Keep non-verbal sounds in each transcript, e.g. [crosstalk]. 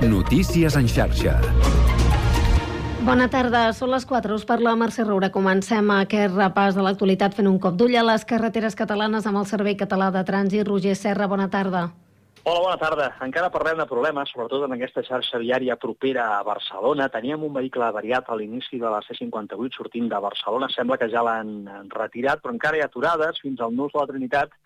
Notícies en xarxa. Bona tarda, són les 4, us parla Mercè Roura. Comencem aquest repàs de l'actualitat fent un cop d'ull a les carreteres catalanes amb el Servei Català de Trànsit. Roger Serra, bona tarda. Hola, bona tarda. Encara parlem de problemes, sobretot en aquesta xarxa viària propera a Barcelona. Teníem un vehicle avariat a l'inici de la C58 sortint de Barcelona. Sembla que ja l'han retirat, però encara hi ha aturades fins al nus de la Trinitat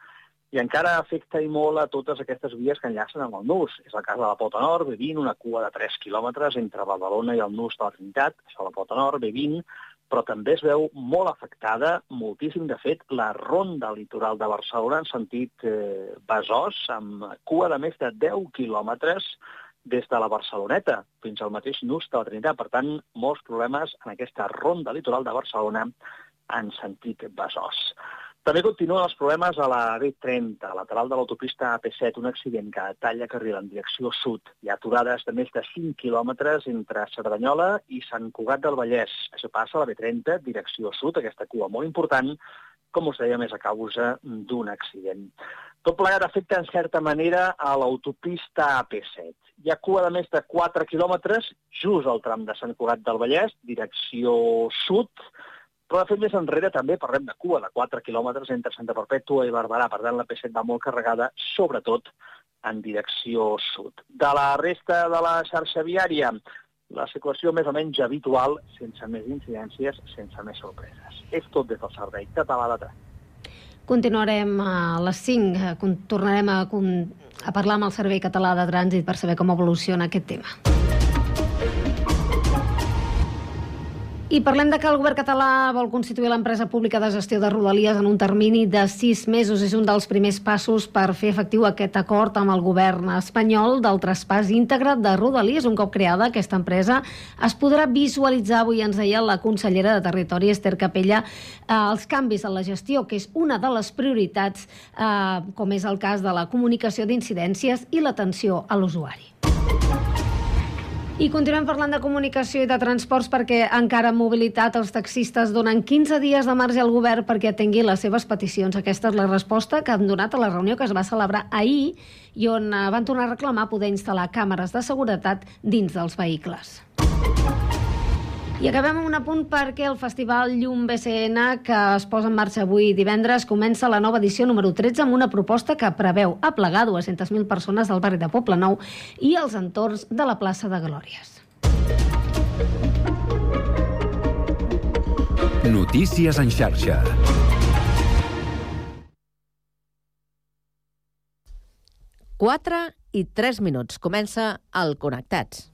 i encara afecta i molt a totes aquestes vies que enllacen amb el nus. És el cas de la Pota Nord, B20, una cua de 3 quilòmetres entre Badalona i el nus de la Trinitat, això la Pota Nord, B20, però també es veu molt afectada, moltíssim, de fet, la ronda litoral de Barcelona en sentit eh, Besòs, amb cua de més de 10 quilòmetres des de la Barceloneta fins al mateix nus de la Trinitat. Per tant, molts problemes en aquesta ronda litoral de Barcelona en sentit Besòs. També continuen els problemes a la B30, lateral de l'autopista AP7, un accident que talla carril en direcció sud. Hi ha aturades de més de 5 quilòmetres entre Cerdanyola i Sant Cugat del Vallès. Això passa a la B30, direcció sud, aquesta cua molt important, com us deia, més a causa d'un accident. Tot plegat afecta en certa manera a l'autopista AP7. Hi ha cua de més de 4 quilòmetres just al tram de Sant Cugat del Vallès, direcció sud, però de fet més enrere també parlem de cua de 4 quilòmetres entre Santa Perpètua i Barberà. Per tant, la P7 va molt carregada, sobretot en direcció sud. De la resta de la xarxa viària, la situació més o menys habitual, sense més incidències, sense més sorpreses. És tot des del servei català de trànsit. Continuarem a les 5, tornarem a, a parlar amb el Servei Català de Trànsit per saber com evoluciona aquest tema. I parlem de que el govern català vol constituir l'empresa pública de gestió de Rodalies en un termini de sis mesos. És un dels primers passos per fer efectiu aquest acord amb el govern espanyol del traspàs íntegre de Rodalies. Un cop creada aquesta empresa es podrà visualitzar, avui ens deia la consellera de Territori, Esther Capella, eh, els canvis en la gestió, que és una de les prioritats, eh, com és el cas de la comunicació d'incidències i l'atenció a l'usuari. I continuem parlant de comunicació i de transports perquè encara en mobilitat els taxistes donen 15 dies de marge al govern perquè atengui les seves peticions. Aquesta és la resposta que han donat a la reunió que es va celebrar ahir i on eh, van tornar a reclamar poder instal·lar càmeres de seguretat dins dels vehicles. I acabem amb un apunt perquè el Festival Llum BCN, que es posa en marxa avui divendres, comença la nova edició número 13 amb una proposta que preveu aplegar 200.000 persones del barri de Poble Nou i els entorns de la plaça de Glòries. Notícies en xarxa. Quatre i tres minuts. Comença el Connectats.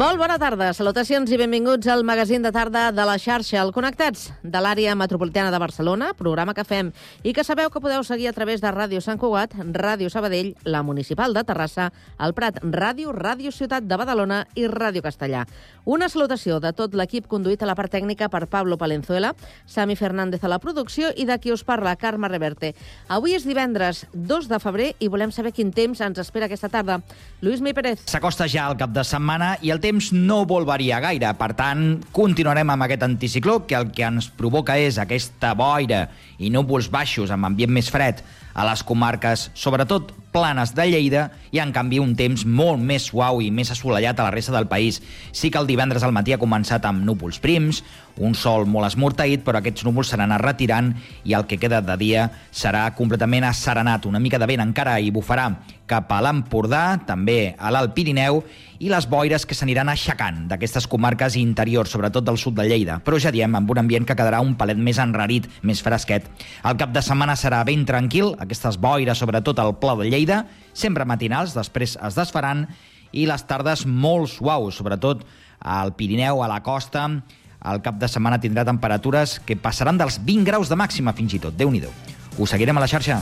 Molt bona tarda, salutacions i benvinguts al magazín de tarda de la xarxa, el Connectats, de l'àrea metropolitana de Barcelona, programa que fem i que sabeu que podeu seguir a través de Ràdio Sant Cugat, Ràdio Sabadell, la Municipal de Terrassa, el Prat Ràdio, Ràdio Ciutat de Badalona i Ràdio Castellà. Una salutació de tot l'equip conduït a la part tècnica per Pablo Palenzuela, Sami Fernández a la producció i de qui us parla, Carme Reverte. Avui és divendres 2 de febrer i volem saber quin temps ens espera aquesta tarda. Lluís Mi Pérez. S'acosta ja el cap de setmana i el temps temps no vol variar gaire. Per tant, continuarem amb aquest anticicló que el que ens provoca és aquesta boira i núvols baixos amb ambient més fred a les comarques, sobretot planes de Lleida, i en canvi un temps molt més suau i més assolellat a la resta del país. Sí que el divendres al matí ha començat amb núvols prims, un sol molt esmorteït, però aquests núvols s'han anat retirant i el que queda de dia serà completament asserenat. Una mica de vent encara hi bufarà cap a l'Empordà, també a l'Alt Pirineu, i les boires que s'aniran aixecant d'aquestes comarques interiors, sobretot del sud de Lleida. Però ja diem, amb un ambient que quedarà un palet més enrarit, més fresquet. El cap de setmana serà ben tranquil, aquestes boires, sobretot al Pla de Lleida, sempre matinals, després es desfaran, i les tardes molt suaus, sobretot al Pirineu, a la costa, el cap de setmana tindrà temperatures que passaran dels 20 graus de màxima fins i tot. déu nhi Ho seguirem a la xarxa.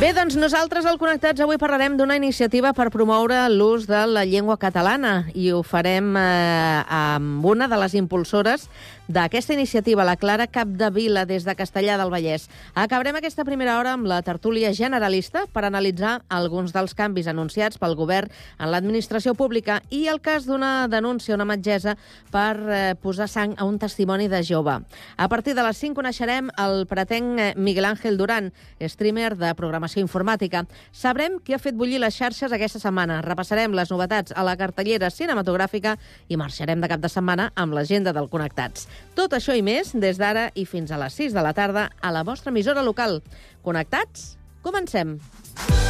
Bé, doncs nosaltres al Connectats avui parlarem d'una iniciativa per promoure l'ús de la llengua catalana i ho farem eh, amb una de les impulsores d'aquesta iniciativa, la Clara Capdevila, des de Castellà del Vallès. Acabarem aquesta primera hora amb la tertúlia generalista per analitzar alguns dels canvis anunciats pel govern en l'administració pública i el cas d'una denúncia, una metgessa, per eh, posar sang a un testimoni de jove. A partir de les 5 coneixerem el pretenc eh, Miguel Ángel Duran, streamer de programació informàtica. Sabrem què ha fet bullir les xarxes aquesta setmana. Repassarem les novetats a la cartellera cinematogràfica i marxarem de cap de setmana amb l'agenda del Connectats. Tot això i més des d'ara i fins a les 6 de la tarda a la vostra emissora local. Connectats? Comencem. Dance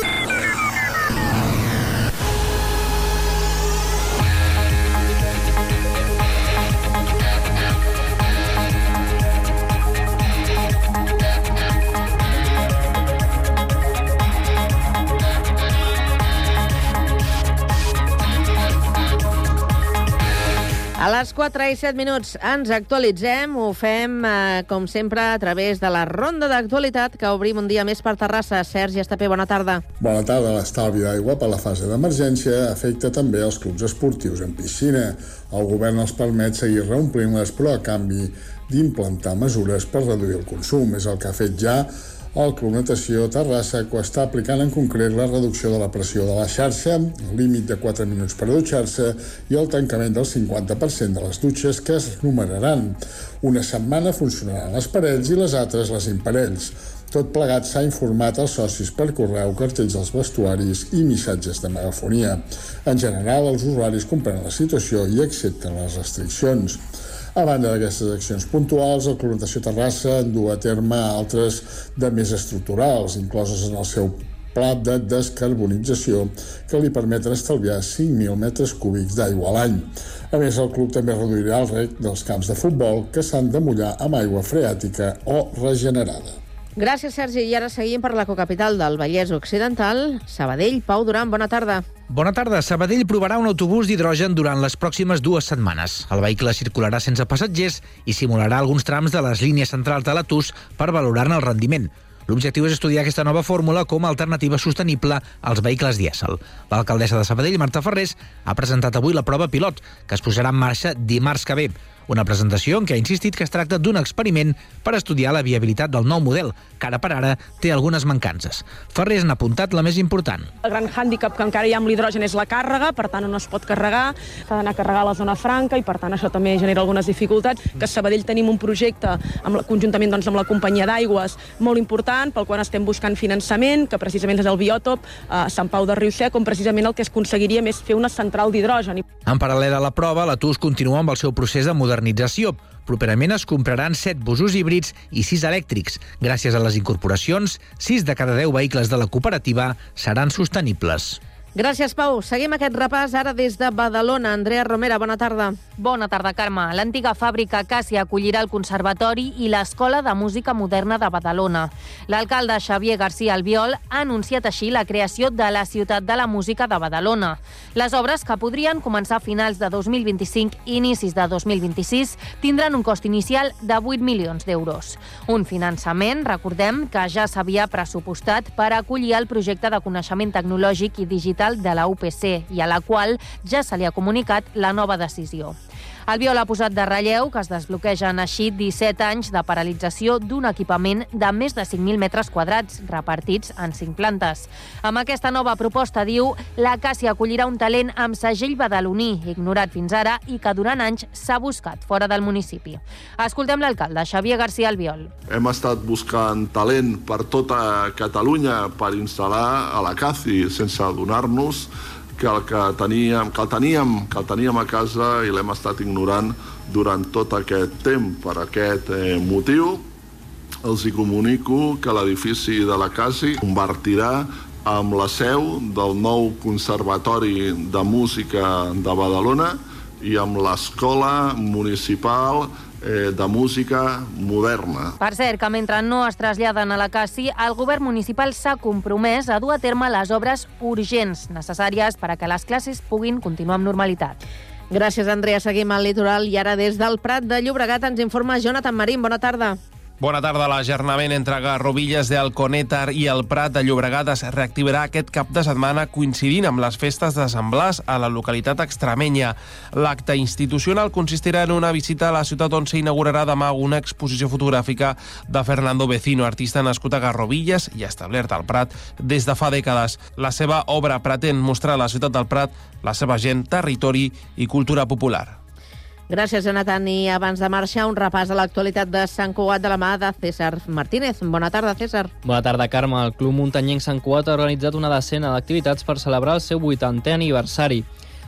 Les 4 i 7 minuts ens actualitzem. Ho fem, eh, com sempre, a través de la ronda d'actualitat que obrim un dia més per Terrassa. Sergi Estapé, bona tarda. Bona tarda. L'estalvi d'aigua per la fase d'emergència afecta també els clubs esportius en piscina. El govern els permet seguir reomplint-les, però a canvi d'implantar mesures per reduir el consum. És el que ha fet ja el Club Natació Terrassa, que està aplicant en concret la reducció de la pressió de la xarxa, el límit de 4 minuts per dutxar-se i el tancament del 50% de les dutxes que es numeraran. Una setmana funcionaran les parells i les altres les imparells. Tot plegat s'ha informat als socis per correu, cartells dels vestuaris i missatges de megafonia. En general, els usuaris comprenen la situació i accepten les restriccions. A banda d'aquestes accions puntuals, el Club Natació Terrassa en du a terme altres de més estructurals, incloses en el seu pla de descarbonització que li permeten estalviar 5.000 metres cúbics d'aigua a l'any. A més, el club també reduirà el rec dels camps de futbol que s'han de mullar amb aigua freàtica o regenerada. Gràcies, Sergi. I ara seguim per la cocapital del Vallès Occidental, Sabadell. Pau Duran, bona tarda. Bona tarda. Sabadell provarà un autobús d'hidrogen durant les pròximes dues setmanes. El vehicle circularà sense passatgers i simularà alguns trams de les línies centrals de l'Atus per valorar-ne el rendiment. L'objectiu és estudiar aquesta nova fórmula com a alternativa sostenible als vehicles dièsel. L'alcaldessa de Sabadell, Marta Ferrés, ha presentat avui la prova pilot, que es posarà en marxa dimarts que ve. Una presentació en què ha insistit que es tracta d'un experiment per estudiar la viabilitat del nou model, que ara per ara té algunes mancances. Ferrés n'ha apuntat la més important. El gran hàndicap que encara hi ha amb l'hidrogen és la càrrega, per tant no es pot carregar, s'ha d'anar a carregar a la zona franca i per tant això també genera algunes dificultats. Que a Sabadell tenim un projecte amb la, conjuntament doncs, amb la companyia d'aigües molt important pel qual estem buscant finançament, que precisament és el biòtop a Sant Pau de Riussec, on precisament el que es aconseguiria és fer una central d'hidrogen. En paral·lel a la prova, la TUS continua amb el seu procés de modernització. Properament es compraran 7 busos híbrids i 6 elèctrics. Gràcies a les incorporacions, 6 de cada 10 vehicles de la cooperativa seran sostenibles. Gràcies, Pau. Seguim aquest repàs ara des de Badalona. Andrea Romera, bona tarda. Bona tarda, Carme. L'antiga fàbrica Càssia acollirà el Conservatori i l'Escola de Música Moderna de Badalona. L'alcalde Xavier García Albiol ha anunciat així la creació de la Ciutat de la Música de Badalona. Les obres, que podrien començar a finals de 2025 i inicis de 2026, tindran un cost inicial de 8 milions d'euros. Un finançament, recordem, que ja s'havia pressupostat per acollir el projecte de coneixement tecnològic i digital de la UPC i a la qual ja se li ha comunicat la nova decisió. Albiol ha posat de relleu que es desbloquegen així 17 anys de paralització d'un equipament de més de 5.000 metres quadrats repartits en 5 plantes. Amb aquesta nova proposta, diu, la Càssia acollirà un talent amb segell badaloní, ignorat fins ara i que durant anys s'ha buscat fora del municipi. Escoltem l'alcalde, Xavier García Albiol. Hem estat buscant talent per tota Catalunya per instal·lar a la CACI sense adonar-nos que el que teníem, que el teníem, que el teníem a casa i l'hem estat ignorant durant tot aquest temps. Per aquest eh, motiu els hi comunico que l'edifici de la CACI convertirà amb la seu del nou Conservatori de Música de Badalona i amb l'Escola Municipal eh, de Música Moderna. Per cert, que mentre no es traslladen a la CACI, el govern municipal s'ha compromès a dur a terme les obres urgents necessàries per a que les classes puguin continuar amb normalitat. Gràcies, Andrea. Seguim al litoral i ara des del Prat de Llobregat ens informa Jonathan Marín. Bona tarda. Bona tarda. L'ajernament entre Garrovilles de Alconétar i el Prat de Llobregat es reactivarà aquest cap de setmana coincidint amb les festes de Sant Blas a la localitat extremenya. L'acte institucional consistirà en una visita a la ciutat on s'inaugurarà demà una exposició fotogràfica de Fernando Vecino, artista nascut a Garrovilles i establert al Prat des de fa dècades. La seva obra pretén mostrar a la ciutat del Prat la seva gent, territori i cultura popular. Gràcies, Jonathan. I abans de marxar, un repàs a l'actualitat de Sant Cugat de la mà de César Martínez. Bona tarda, César. Bona tarda, Carme. El Club Muntanyenc Sant Cugat ha organitzat una decena d'activitats per celebrar el seu 80è aniversari.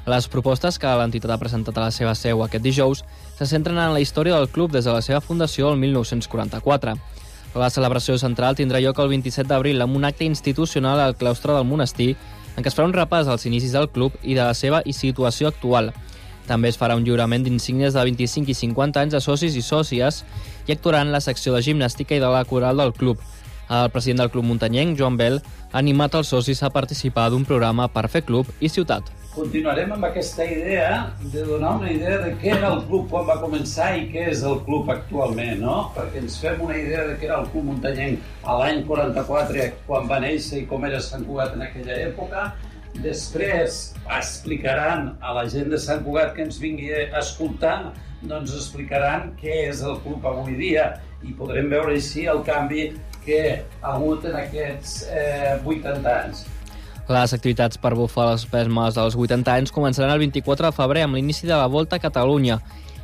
Les propostes que l'entitat ha presentat a la seva seu aquest dijous se centren en la història del club des de la seva fundació el 1944. La celebració central tindrà lloc el 27 d'abril amb un acte institucional al claustre del monestir en què es farà un repàs als inicis del club i de la seva situació actual. També es farà un lliurament d'insígnies de 25 i 50 anys de socis i sòcies i actuaran la secció de gimnàstica i de la coral del club. El president del Club Muntanyenc, Joan Bell, ha animat els socis a participar d'un programa per fer club i ciutat. Continuarem amb aquesta idea de donar una idea de què era el club quan va començar i què és el club actualment, no? Perquè ens fem una idea de què era el Club Muntanyenc a l'any 44, quan va néixer i com era Sant Cugat en aquella època, Després explicaran a la gent de Sant Cugat que ens vingui a escoltar, doncs explicaran què és el club avui dia i podrem veure així el canvi que ha hagut en aquests eh, 80 anys. Les activitats per bufar les pesmes dels 80 anys començaran el 24 de febrer amb l'inici de la Volta a Catalunya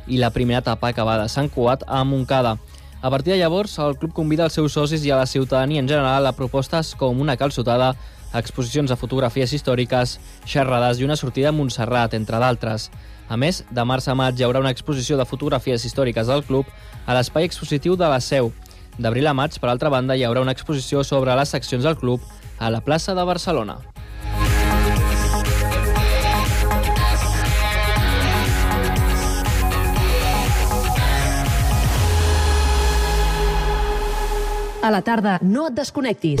i la primera etapa va de Sant Cugat a Montcada. A partir de llavors, el club convida els seus socis i a la ciutadania en general a propostes com una calçotada exposicions de fotografies històriques, xerrades i una sortida a Montserrat, entre d'altres. A més, de març a maig hi haurà una exposició de fotografies històriques del club a l'espai expositiu de la Seu. D'abril a maig, per altra banda, hi haurà una exposició sobre les seccions del club a la plaça de Barcelona. A la tarda, no et desconnectis.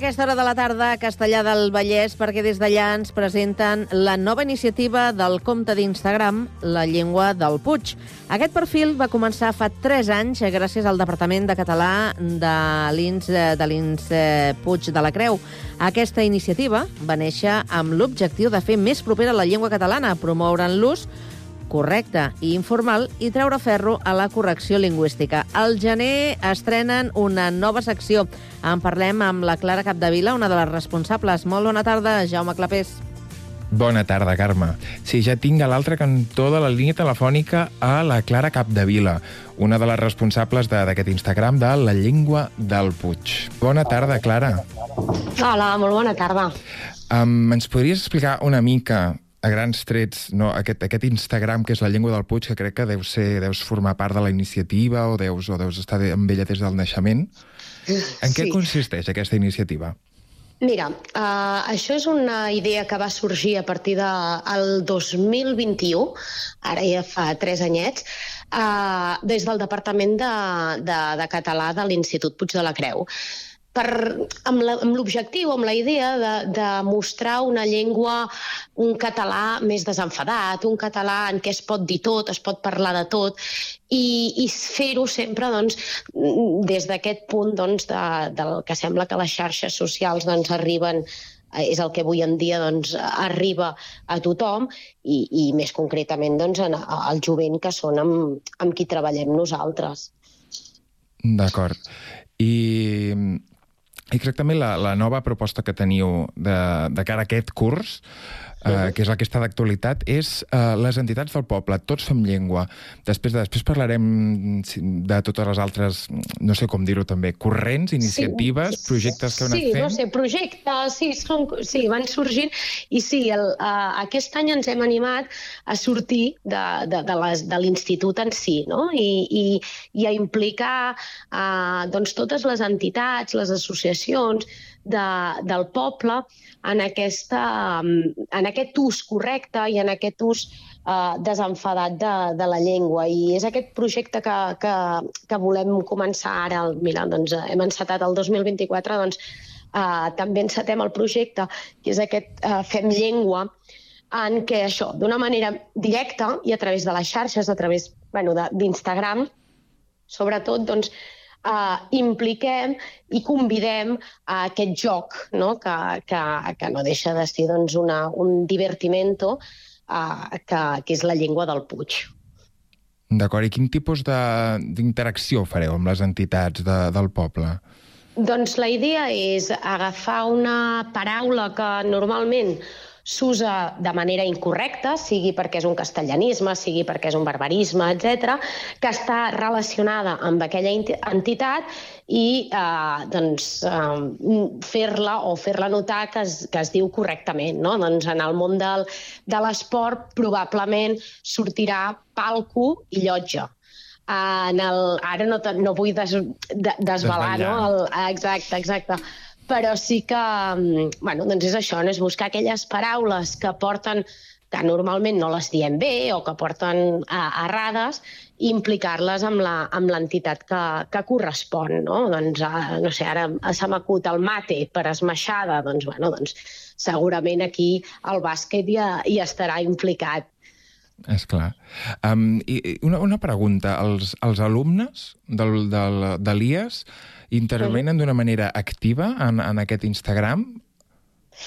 Aquesta hora de la tarda a Castellà del Vallès perquè des d'allà ens presenten la nova iniciativa del compte d'Instagram La Llengua del Puig. Aquest perfil va començar fa 3 anys gràcies al Departament de Català de l'INS de l'INS eh, Puig de la Creu. Aquesta iniciativa va néixer amb l'objectiu de fer més propera la llengua catalana, promoure'n l'ús correcte i informal i treure ferro a la correcció lingüística. Al gener estrenen una nova secció. En parlem amb la Clara Capdevila, una de les responsables. Molt bona tarda, Jaume Clapés. Bona tarda, Carme. Sí, ja tinc a l'altre cantó de la línia telefònica a la Clara Capdevila, una de les responsables de- d'aquest Instagram de La Llengua del Puig. Bona tarda, Clara. Hola, molt bona tarda. Um, ens podries explicar una mica a grans trets, no, aquest, aquest Instagram que és la llengua del Puig, que crec que deus, ser, deus formar part de la iniciativa o deus, o deus estar amb ella des del naixement. En què Sí. consisteix aquesta iniciativa? Mira, uh, això és una idea que va sorgir a partir del 2021, ara ja fa tres anyets, uh, des del Departament de, de, de Català de l'Institut Puig de la Creu per, amb la- amb l'objectiu, amb la idea de, de mostrar una llengua, un català més desenfadat, un català en què es pot dir tot, es pot parlar de tot, i, i fer-ho sempre doncs, des d'aquest punt doncs, de, del que sembla que les xarxes socials doncs, arriben eh, és el que avui en dia doncs, arriba a tothom i, i més concretament doncs, en, al jovent que són amb, amb qui treballem nosaltres. D'acord. I, I crec també la, la nova proposta que teniu de, de cara a aquest curs, eh, que és la que està d'actualitat, és eh, les entitats del poble, tots fem llengua. Després, després parlarem sí, de totes les altres, no sé com dir-ho també, corrents, iniciatives, sí. projectes que heu anat Sí, fent. no sé, projectes, sí, són, sí, van sorgint i sí, el, uh, aquest any ens hem animat a sortir de, de, de, les, de l'institut en si no? I, i, i a implicar uh, doncs, totes les entitats, les associacions de, del poble en, aquesta, um, en aquest ús correcte i en aquest ús uh, desenfadat de, de la llengua. I és aquest projecte que, que, que volem començar ara. Mira, doncs, eh, hem encetat el 2024, doncs, uh, també encetem el projecte, que és aquest uh, Fem Llengua, en què això, d'una manera directa i a través de les xarxes, a través bueno, d'Instagram, sobretot, doncs, uh, impliquem i convidem a aquest joc, no? Que, que, que no deixa de ser doncs, una, un divertimento uh, que, que és la llengua del Puig. D'acord, i quin tipus de- d'interacció fareu amb les entitats de, del poble? Doncs la idea és agafar una paraula que normalment s'usa de manera incorrecta, sigui perquè és un castellanisme, sigui perquè és un barbarisme, etc, que està relacionada amb aquella enti- entitat i eh, doncs, eh, fer-la o fer-la notar que es, que es diu correctament. No? Doncs en el món del, de l'esport probablement sortirà palco i llotja. En el, ara no, no vull des, de, desvelar, no? El, exacte, exacte. Però sí que, mm, bueno, doncs és això, no? és buscar aquelles paraules que porten que normalment no les diem bé o que porten a, errades i implicar-les amb l'entitat que, que correspon. No? Doncs, a, no sé, ara se m'acut el mate per esmaixada, doncs, bueno, doncs segurament aquí el bàsquet ja hi estarà implicat. És clar. Um, i, una, una pregunta. Els, els alumnes del, del, de l'IAS intervenen d'una manera activa en, en aquest Instagram?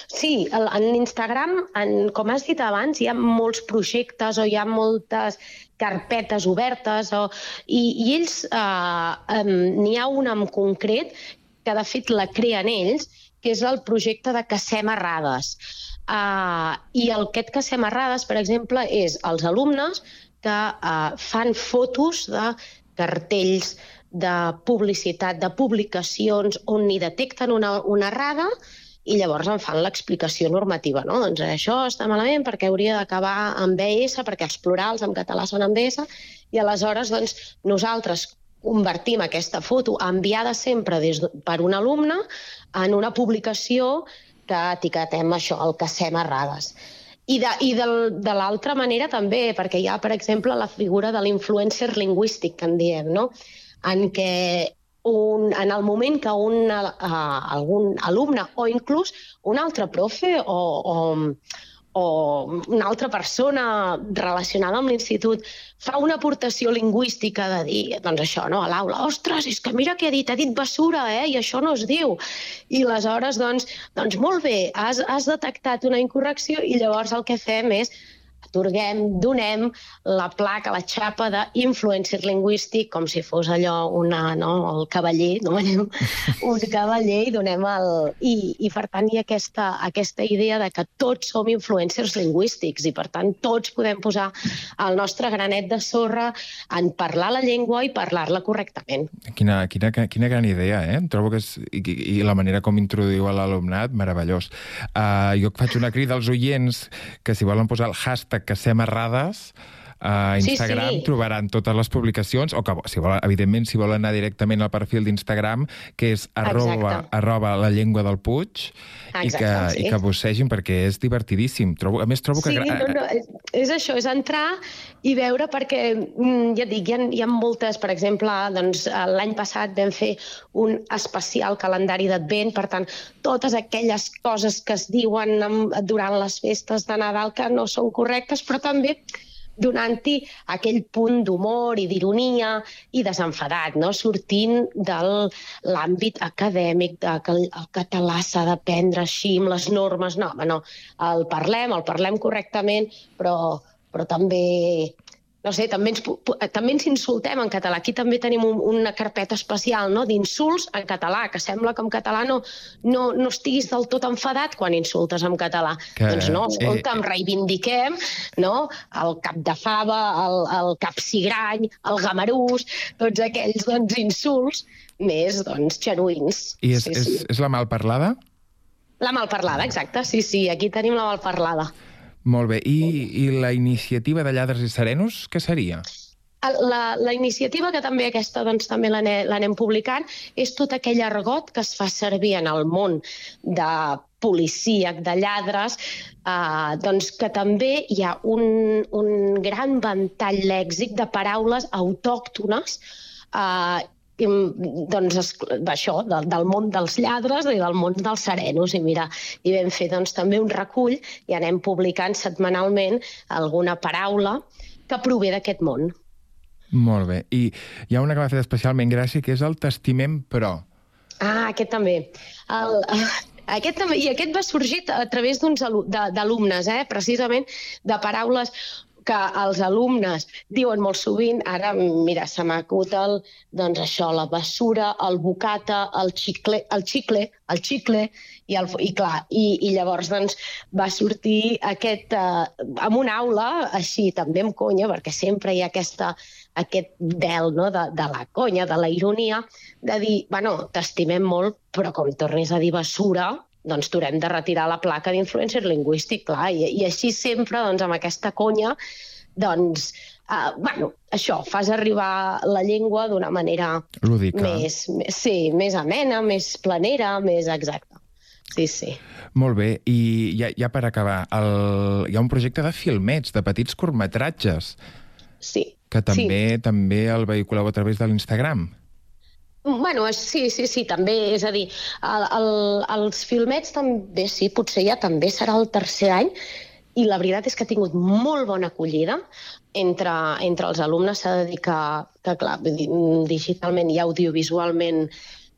Sí, el- en Instagram, en, com has dit abans, hi ha molts projectes o hi ha moltes carpetes obertes o, i, i ells, eh, em, n'hi ha una en concret que de fet la creen ells, que és el projecte de Cacem Errades. Uh, I el aquest Cacem Errades, per exemple, és els alumnes que uh, fan fotos de cartells, de publicitat, de publicacions on hi detecten una, una errada i llavors en fan l'explicació normativa. No? Doncs això està malament perquè hauria d'acabar amb ES, perquè els plurals en català són amb ES, i aleshores doncs, nosaltres convertim aquesta foto enviada sempre des de, per un alumne en una publicació que etiquetem això, el que sem errades. I de, i del, de l'altra manera també, perquè hi ha, per exemple, la figura de l'influencer lingüístic, que en diem, no? En què un, en el moment que un, uh, algun alumne o inclús un altre profe o, o, o una altra persona relacionada amb l'institut fa una aportació lingüística de dir, doncs això, no, a l'aula, ostres, és que mira què ha dit, ha dit basura, eh, i això no es diu. I aleshores, doncs, doncs molt bé, has, has detectat una incorrecció i llavors el que fem és atorguem, donem la placa, la xapa d'influencer lingüístic, com si fos allò una, no, el cavaller, no anem [laughs] un cavaller i donem el... I, i per tant hi ha aquesta, aquesta idea de que tots som influencers lingüístics i per tant tots podem posar el nostre granet de sorra en parlar la llengua i parlar-la correctament. Quina, quina, quina gran idea, eh? Em trobo que és... I, i la manera com introduïu a l'alumnat, meravellós. Uh, jo faig una crida als oients que si volen posar el hashtag que sem errades a Instagram sí. sí, trobaran totes les publicacions, o que, si volen, evidentment, si volen anar directament al perfil d'Instagram, que és arroba, Exacte. arroba la llengua del Puig, i, que, Exacte, sí. i que vos segin, perquè és divertidíssim. Trobo, a més, trobo que... Sí, no, no, és, és això, és entrar i veure perquè, mm, ja et dic, hi ha, hi ha moltes, per exemple, doncs, eh, l'any passat vam fer un especial calendari d'advent, per tant, totes aquelles coses que es diuen durant les festes de Nadal que no són correctes, però també donant-hi aquell punt d'humor i d'ironia i desenfadat, no? sortint de l'àmbit acadèmic, de que el, català s'ha d'aprendre així, amb les normes. No, no, el parlem, el parlem correctament, però, però també no sé, també ens, també ens insultem en català. Aquí també tenim un, una carpeta especial no? d'insults en català, que sembla que en català no, no, no estiguis del tot enfadat quan insultes en català. Que, doncs no, eh, escolta'm, reivindiquem no? el cap de fava, el, el capsigrany, el gamarús, tots aquells doncs, insults més doncs, genuïns. I és, sí, és, sí. és la malparlada? La malparlada, exacte. Sí, sí, aquí tenim la malparlada. Molt bé. I, I la iniciativa de Lladres i Serenos, què seria? La, la iniciativa, que també aquesta doncs, també l'ane- l'anem publicant, és tot aquell argot que es fa servir en el món de policíac, de lladres, eh, doncs que també hi ha un, un gran ventall lèxic de paraules autòctones eh, doncs, es- d'això, del, del món dels lladres i del món dels serenos. I mira, i vam fer doncs, també un recull i anem publicant setmanalment alguna paraula que prové d'aquest món. Molt bé. I hi ha una que m'ha fet especialment gràcia, que és el testiment pro. Ah, aquest també. El, aquest també, I aquest va sorgir a través d'uns eh? precisament de paraules que els alumnes diuen molt sovint, ara, mira, se m'acut el, doncs això, la bessura, el bocata, el xicle, el xicle, el xicle, i, el, i clar, i, i llavors doncs, va sortir aquest, eh, en una aula, així també amb conya, perquè sempre hi ha aquesta, aquest vel no, de, de la conya, de la ironia, de dir, bueno, t'estimem molt, però com tornis a dir bessura, doncs t'haurem de retirar la placa d'influencer lingüístic, clar, i, i així sempre, doncs, amb aquesta conya, doncs, uh, bueno, això, fas arribar la llengua d'una manera Lúdica. més, més, sí, més amena, més planera, més exacta. Sí, sí. Molt bé. I ja, ja per acabar, el... hi ha un projecte de filmets, de petits curtmetratges, Sí. que també sí. també el vehiculeu a través de l'Instagram. Bueno, sí, sí, sí, també, és a dir, el, el, els filmets també, sí, potser ja també serà el tercer any, i la veritat és que ha tingut molt bona acollida entre, entre els alumnes. S'ha de dir que, que clar, digitalment i audiovisualment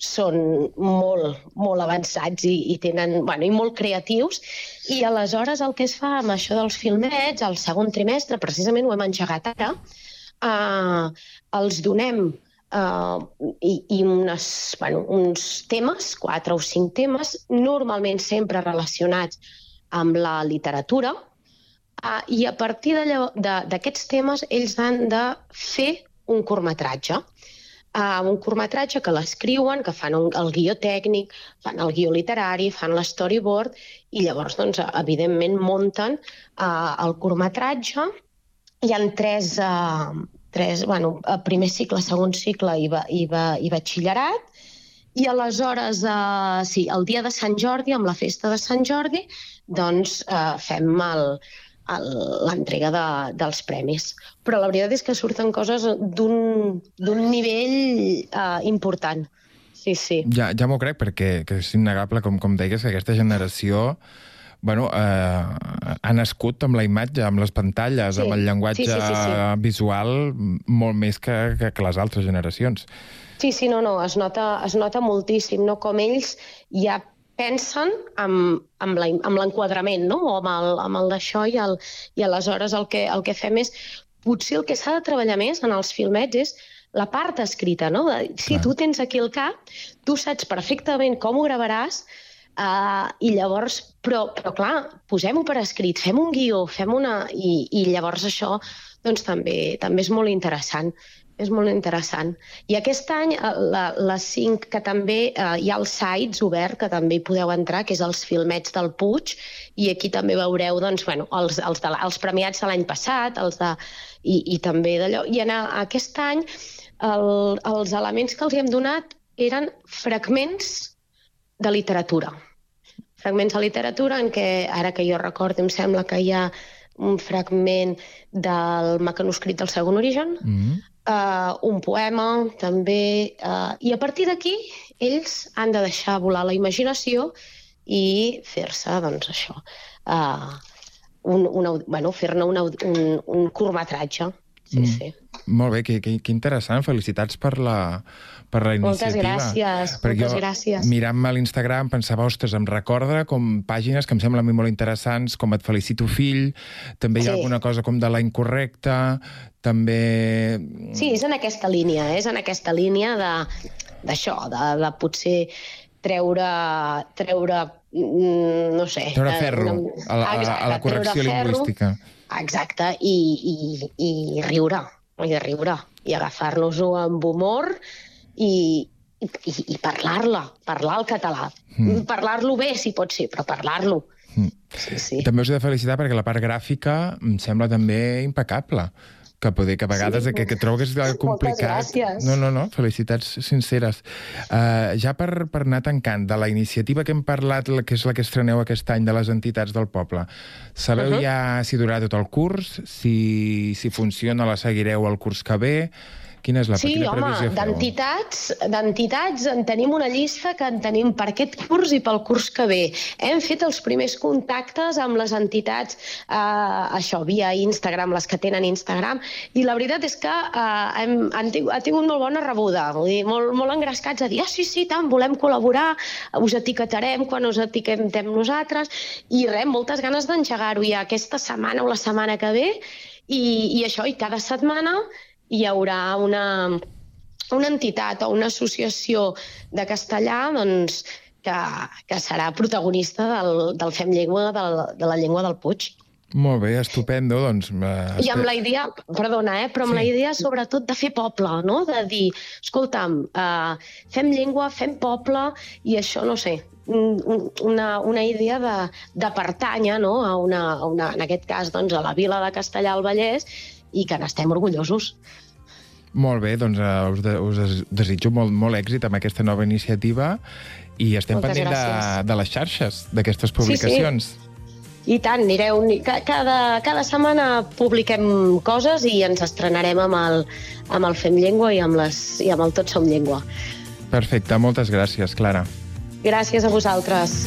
són molt, molt avançats i, i tenen, bueno, i molt creatius. I aleshores el que es fa amb això dels filmets, al segon trimestre, precisament ho hem engegat ara, eh, els donem uh, i, i unes, bueno, uns temes, quatre o cinc temes, normalment sempre relacionats amb la literatura, uh, i a partir d'aquests temes ells han de fer un curtmetratge. Uh, un curtmetratge que l'escriuen, que fan un, el guió tècnic, fan el guió literari, fan l'storyboard i llavors, doncs, evidentment, munten uh, el curtmetratge hi ha tres, uh, tres bueno, eh, primer cicle, segon cicle i, ba, i, ba, i batxillerat, i aleshores, uh, sí, el dia de Sant Jordi, amb la festa de Sant Jordi, doncs uh, fem l'entrega de, dels premis. Però la veritat és que surten coses d'un nivell eh, important. Sí, sí. Ja, ja m'ho crec, perquè que és innegable, com, com deies, que aquesta generació bueno, eh, ha nascut amb la imatge, amb les pantalles, Sí. amb el llenguatge Sí, sí, sí, sí. visual, molt més que, que, que les altres generacions. Sí, sí, no, no, es nota, es nota moltíssim, no? Com ells ja pensen amb, amb l'enquadrament, no? O amb el, amb el d'això i, el, i aleshores el que, el que fem és... Potser el que s'ha de treballar més en els filmets és la part escrita, no? De, si tu tens aquí el cap, tu saps perfectament com ho gravaràs uh, i llavors, però, però clar, posem-ho per escrit, fem un guió, fem una... I, i llavors això doncs també, també és molt interessant. És molt interessant. I aquest any, eh, la, la 5, que també eh, hi ha els sites obert, que també hi podeu entrar, que és els filmets del Puig, i aquí també veureu doncs, bueno, els, els, de, la- els premiats de l'any passat, els de, i, i també d'allò. I en aquest any el, els elements que els hi hem donat eren fragments de literatura. Fragments de literatura en què, ara que jo recordo, em sembla que hi ha un fragment del mecanoscrit del segon origen, Mm. uh, un poema, també... Uh, I a partir d'aquí, ells han de deixar volar la imaginació i fer-se, doncs, això, uh, un, un, bueno, fer-ne un, un, un curtmetratge. Sí, Mm. sí. Molt bé, que, que, que interessant. Felicitats per la, per la Moltes iniciativa. gràcies, Perquè moltes jo, gràcies. mirant-me a l'Instagram, pensava, ostres, em recorda com pàgines que em semblen molt interessants, com Et felicito fill, també hi ha Sí. alguna cosa com de la incorrecta, també... Sí, és en aquesta línia, és en aquesta línia de- d'això, de, de, potser treure, treure mm, no sé... Treure eh, ferro una- a la, la- a la Exacte, correcció ferro. lingüística. Exacte, i, i, i riure, i riure, i agafar-nos-ho amb humor i, i, i parlar-la, parlar el català. Mm. Parlar-lo bé, si pot ser, però parlar-lo. Mm. Sí, sí. També us he de felicitar perquè la part gràfica em sembla també impecable que poder, que a vegades Sí. que, que trobo que és complicat. No, no, no, felicitats sinceres. Uh, ja per, per anar tancant, de la iniciativa que hem parlat, la, que és la que estreneu aquest any de les entitats del poble, sabeu uh. -huh. ja si durarà tot el curs? Si, si funciona, la seguireu el curs que ve? Quina és la Sí, quina home, d'entitats, d'entitats en tenim una llista que en tenim per aquest curs i pel curs que ve. Hem fet els primers contactes amb les entitats, eh, això, via Instagram, les que tenen Instagram, i la veritat és que eh, hem, han tingut, ha tingut molt bona rebuda, vull dir, molt, molt engrescats a dir, ah, sí, sí, tant, volem col·laborar, us etiquetarem quan us etiquetem nosaltres, i res, moltes ganes d'engegar-ho ja aquesta setmana o la setmana que ve, i, i això, i cada setmana hi haurà una, una entitat o una associació de castellà doncs, que, que serà protagonista del, del Fem Llengua, del, de la llengua del Puig. Molt bé, estupendo, doncs... Uh, I amb la idea, perdona, eh, però amb sí. la idea sobretot de fer poble, no? de dir, escolta'm, uh, fem llengua, fem poble, i això, no sé, un- un- una, una idea de, de pertànyer no? a, una, a una, en aquest cas doncs, a la vila de Castellà al Vallès i que n'estem orgullosos. Molt bé, doncs uh, us, de, us des- desitjo molt, molt èxit amb aquesta nova iniciativa i estem Moltes pendent de, gràcies. de les xarxes, d'aquestes publicacions. Sí, I tant, anireu... ca- Cada, cada setmana publiquem coses i ens estrenarem amb el, amb el Fem Llengua i amb, les, i amb el Tot Som Llengua. Perfecte, moltes gràcies, Clara. Gràcies a vosaltres.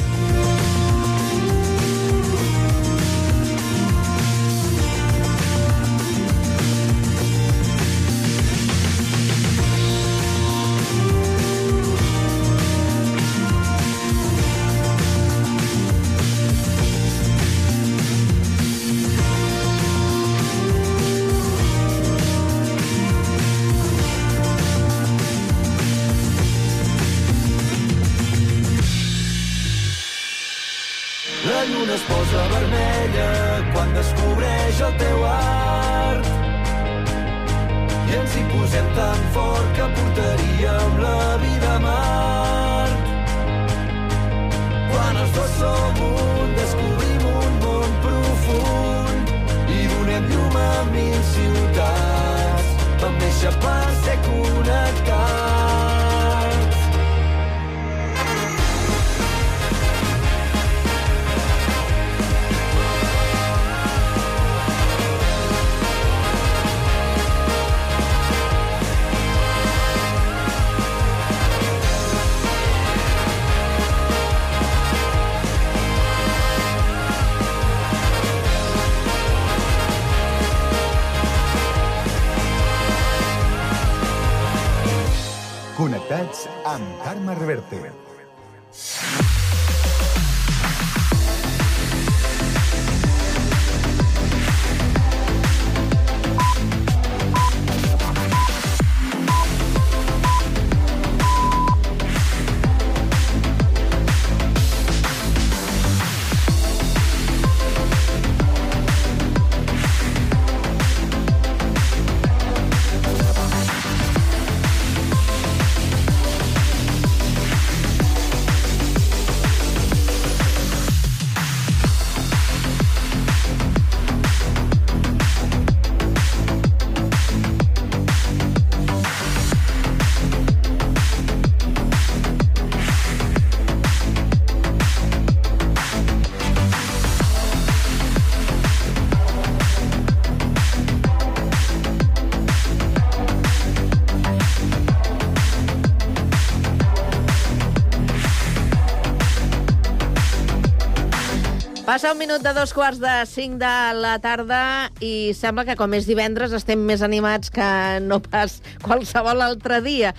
Passa un minut de dos quarts de cinc de la tarda i sembla que com és divendres estem més animats que no pas qualsevol altre dia.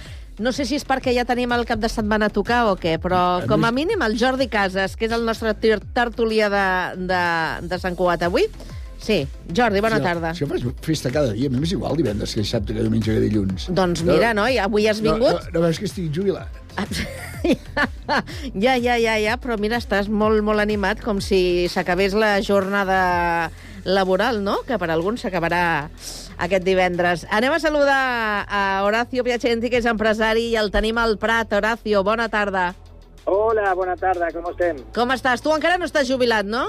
No sé si és perquè ja tenim el cap de setmana a tocar o què, però com a mínim el Jordi Casas, que és el nostre ter- tertulià de, de, de Sant Cugat avui. Sí, Jordi, bona Sí, tarda. Jo faig festa cada dia, a mi m'és igual divendres que dissabte, que diumenge, que dilluns. Doncs mira, noi, avui has vingut... No, no, no veus que estic jubilat? [laughs] [laughs] Ja, ja, ja, ja, però mira, estàs molt, molt animat, com si s'acabés la jornada laboral, no?, que per alguns s'acabarà aquest divendres. Anem a saludar a Horacio Piacenti, que és empresari, i el tenim al Prat. Horacio, bona tarda. Hola, buena tarde, ¿cómo estén? Com estàs? Tu encara no estàs jubilat, no?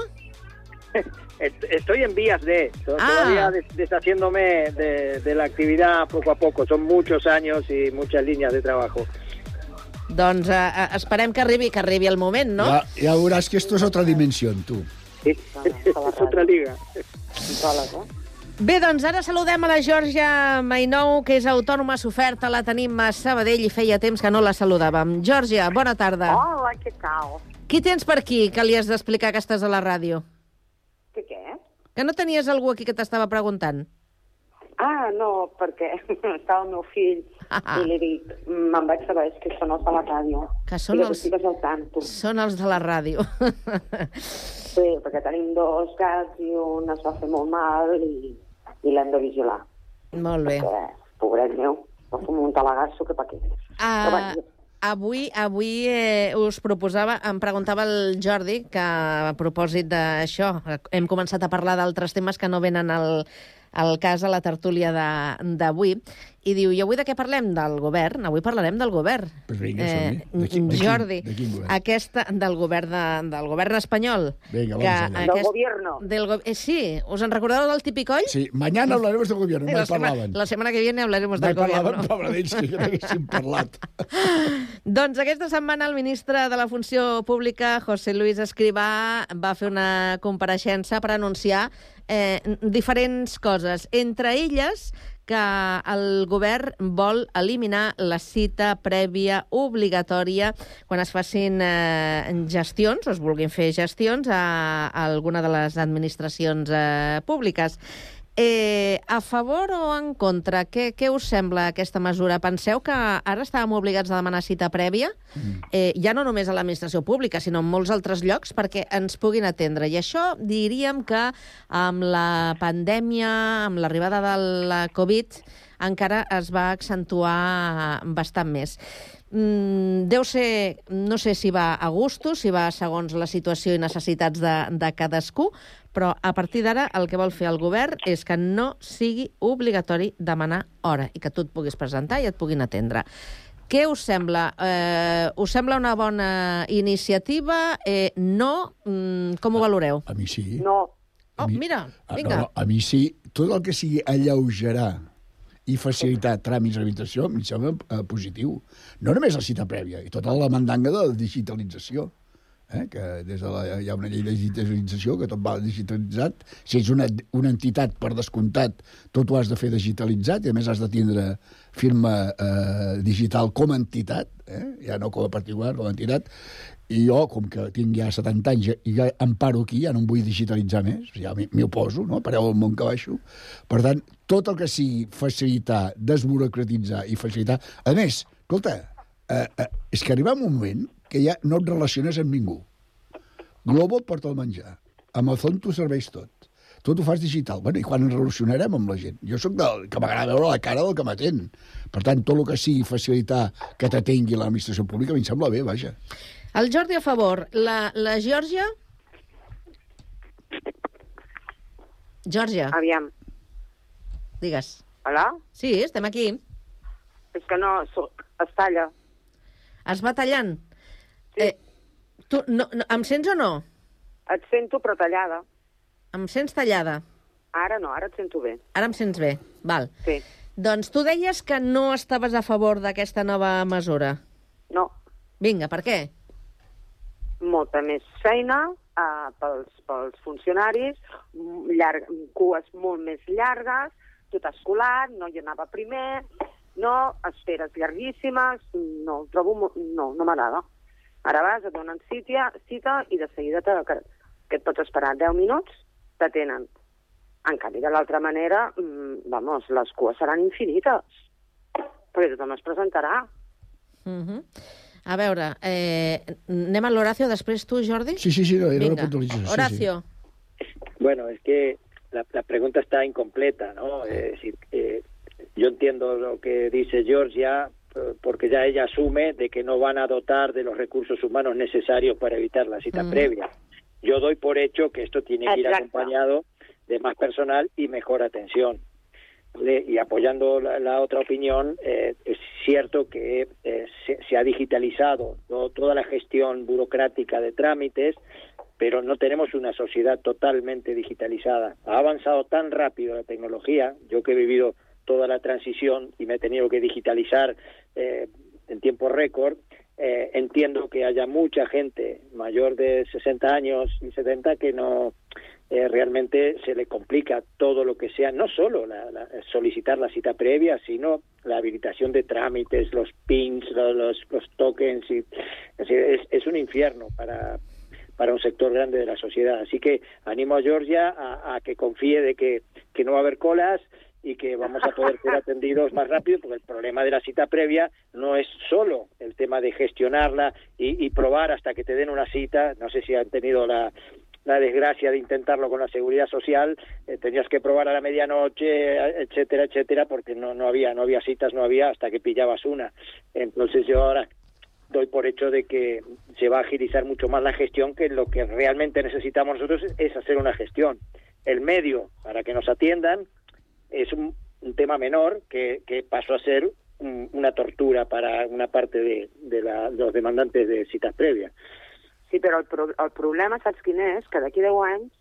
[laughs] Est- Estoy en vías de, Ah. todavía des- deshaciéndome de, de la actividad poco a poco. Son muchos años y muchas líneas de trabajo. Doncs eh, eh, esperem que arribi, que arribi el moment, no? Ja, ja veuràs que esto es otra dimensión, tu. es otra liga. Bé, doncs ara saludem a la Georgia Mainou, que és autònoma soferta, la tenim a Sabadell i feia temps que no la saludàvem. Georgia, bona tarda. Hola, què tal? Qui tens per aquí que li has d'explicar que estàs a la ràdio? Que què? Que no tenies algú aquí que t'estava preguntant? Ah, no, perquè [laughs] estava el meu fill i li dic, me'n vaig saber és que són els de la ràdio. Que són I els- al tanto. Són els de la ràdio. Sí, perquè tenim dos gats i un es va fer molt mal i, i l'hem de vigilar. Molt bé. Perquè, pobret meu, va fer un talagasso que pa què. Ah, avui avui eh, us proposava, em preguntava el Jordi, que a propòsit d'això, hem començat a parlar d'altres temes que no venen al, al cas a la tertúlia de- d'avui, i diu, i avui de què parlem? Del govern. Avui parlarem del govern. Pues vinga, som-hi. De quin- de quin- Jordi, de quin govern? aquesta del govern, de, del govern espanyol. Vinga, que vamos allá. Del gobierno. Del go eh, sí, us en recordeu del tipicoll? Sí, mañana hablaremos del gobierno, Sí, la, semana, parlaven. la setmana que viene hablaremos del Me parlaven, gobierno. [laughs] pobre d'ells, que no haguessin parlat. [laughs] Doncs aquesta setmana el ministre de la Funció Pública, José Luis Escrivà, va fer una compareixença per anunciar eh, diferents coses. Entre elles, que el govern vol eliminar la cita prèvia obligatòria quan es facin eh, gestions, o es vulguin fer gestions, a, a alguna de les administracions eh, públiques. Eh, a favor o en contra? Què, què us sembla aquesta mesura? Penseu que ara estàvem obligats a demanar cita prèvia, eh, ja no només a l'administració pública, sinó en molts altres llocs, perquè ens puguin atendre. I això diríem que amb la pandèmia, amb l'arribada de la Covid, encara es va accentuar bastant més. Mm, deu ser, no sé si va a gustos, si va segons la situació i necessitats de, de cadascú, però a partir d'ara el que vol fer el govern és que no sigui obligatori demanar hora i que tu et puguis presentar i et puguin atendre. Què us sembla? Eh, us sembla una bona iniciativa? Eh, no? Mm, com ho valoreu? A mi sí. No. Oh, mira, Ah, vinga. No, no, a mi sí. Tot el que sigui alleugerar i facilitar tràmits d'habitació em sembla eh, positiu. No només la cita prèvia, i tota la mandanga de la digitalització. Eh? que des de la, hi ha una llei de digitalització que tot va digitalitzat. Si ets una, una entitat, per descomptat, tot ho has de fer digitalitzat i, a més, has de tindre firma eh, digital com a entitat, eh? ja no com a particular, com a entitat, i jo, com que tinc ja 70 anys i ja em paro aquí, ja no em vull digitalitzar més, ja m'hi oposo, no? pareu el món que baixo. Per tant, tot el que sigui facilitar, desburocratitzar i facilitar... A més, escolta, eh, eh, és que arriba un moment que ja no et relaciones amb ningú. Globo et porta el menjar. Amazon t'ho serveix tot. Tot ho fas digital. Bueno, I quan ens relacionarem amb la gent? Jo sóc del que m'agrada veure la cara del que m'atén. Per tant, tot el que sigui facilitar que t'atengui l'administració pública a mi em sembla bé, vaja. El Jordi a favor. La, la Geòrgia? Geòrgia. Aviam. Digues. Hola? Sí, estem aquí. És que no, es talla. Es va tallant. Sí. Eh, tu, no, no, em sents o no? Et sento però tallada. Em sents tallada? Ara no, ara et sento bé. Ara em sents bé. Val. Sí. Doncs tu deies que no estaves a favor d'aquesta nova mesura. No. Vinga, per què? Molta més feina eh, pels, pels funcionaris, m- llarg, cues molt més llargues, tot escolar, no hi anava primer, no, esperes llarguíssimes, no, trobo, no, no m'agrada. Ara vas, et donen cita, cita i de seguida te, que, que et pots esperar 10 minuts, t'atenen. En canvi, de l'altra manera, mm, vamos, les cues seran infinites, perquè tothom es presentarà. Uh -huh. A veure, eh, anem a l'Horacio després tu, Jordi? Sí, sí, sí, no, era una Vinga. sí, Horacio. Bueno, es que la, la pregunta está incompleta, ¿no? Es decir, eh, yo entiendo lo que dice Georgia porque ya ella asume de que no van a dotar de los recursos humanos necesarios para evitar la cita Mm. previa. Yo doy por hecho que esto tiene que ir acompañado de más personal y mejor atención. Y apoyando la, la otra opinión, eh, es cierto que eh, se, ha digitalizado toda la gestión burocrática de trámites, pero no tenemos una sociedad totalmente digitalizada. Ha avanzado tan rápido la tecnología, yo que he vivido toda la transición y me he tenido que digitalizar eh, en tiempo récord, eh, entiendo que haya mucha gente mayor de 60 años y 70 que no eh, realmente se le complica todo lo que sea, no solo la, la- solicitar la cita previa, sino la habilitación de trámites, los pins, lo- los, los tokens, y, es, decir, es, es un infierno para, para un sector grande de la sociedad. Así que animo a Georgia a, a que confíe de que, que no va a haber colas y que vamos a poder ser [laughs] atendidos más rápido, porque el problema de la cita previa no es solo el tema de gestionarla y, y probar hasta que te den una cita. No sé si han tenido la, la desgracia de intentarlo con la seguridad social, eh, tenías que probar a la medianoche, etcétera, etcétera, porque no, no había, no había citas, no había hasta que pillabas una. Entonces yo ahora doy por hecho de que se va a agilizar mucho más la gestión, que lo que realmente necesitamos nosotros es hacer una gestión. El medio para que nos atiendan es un, un tema menor que, que pasó a ser un- una tortura para una parte de, de la- de los demandantes de citas previas. Sí, però el, pro el problema, saps quin és? Que d'aquí 10 anys,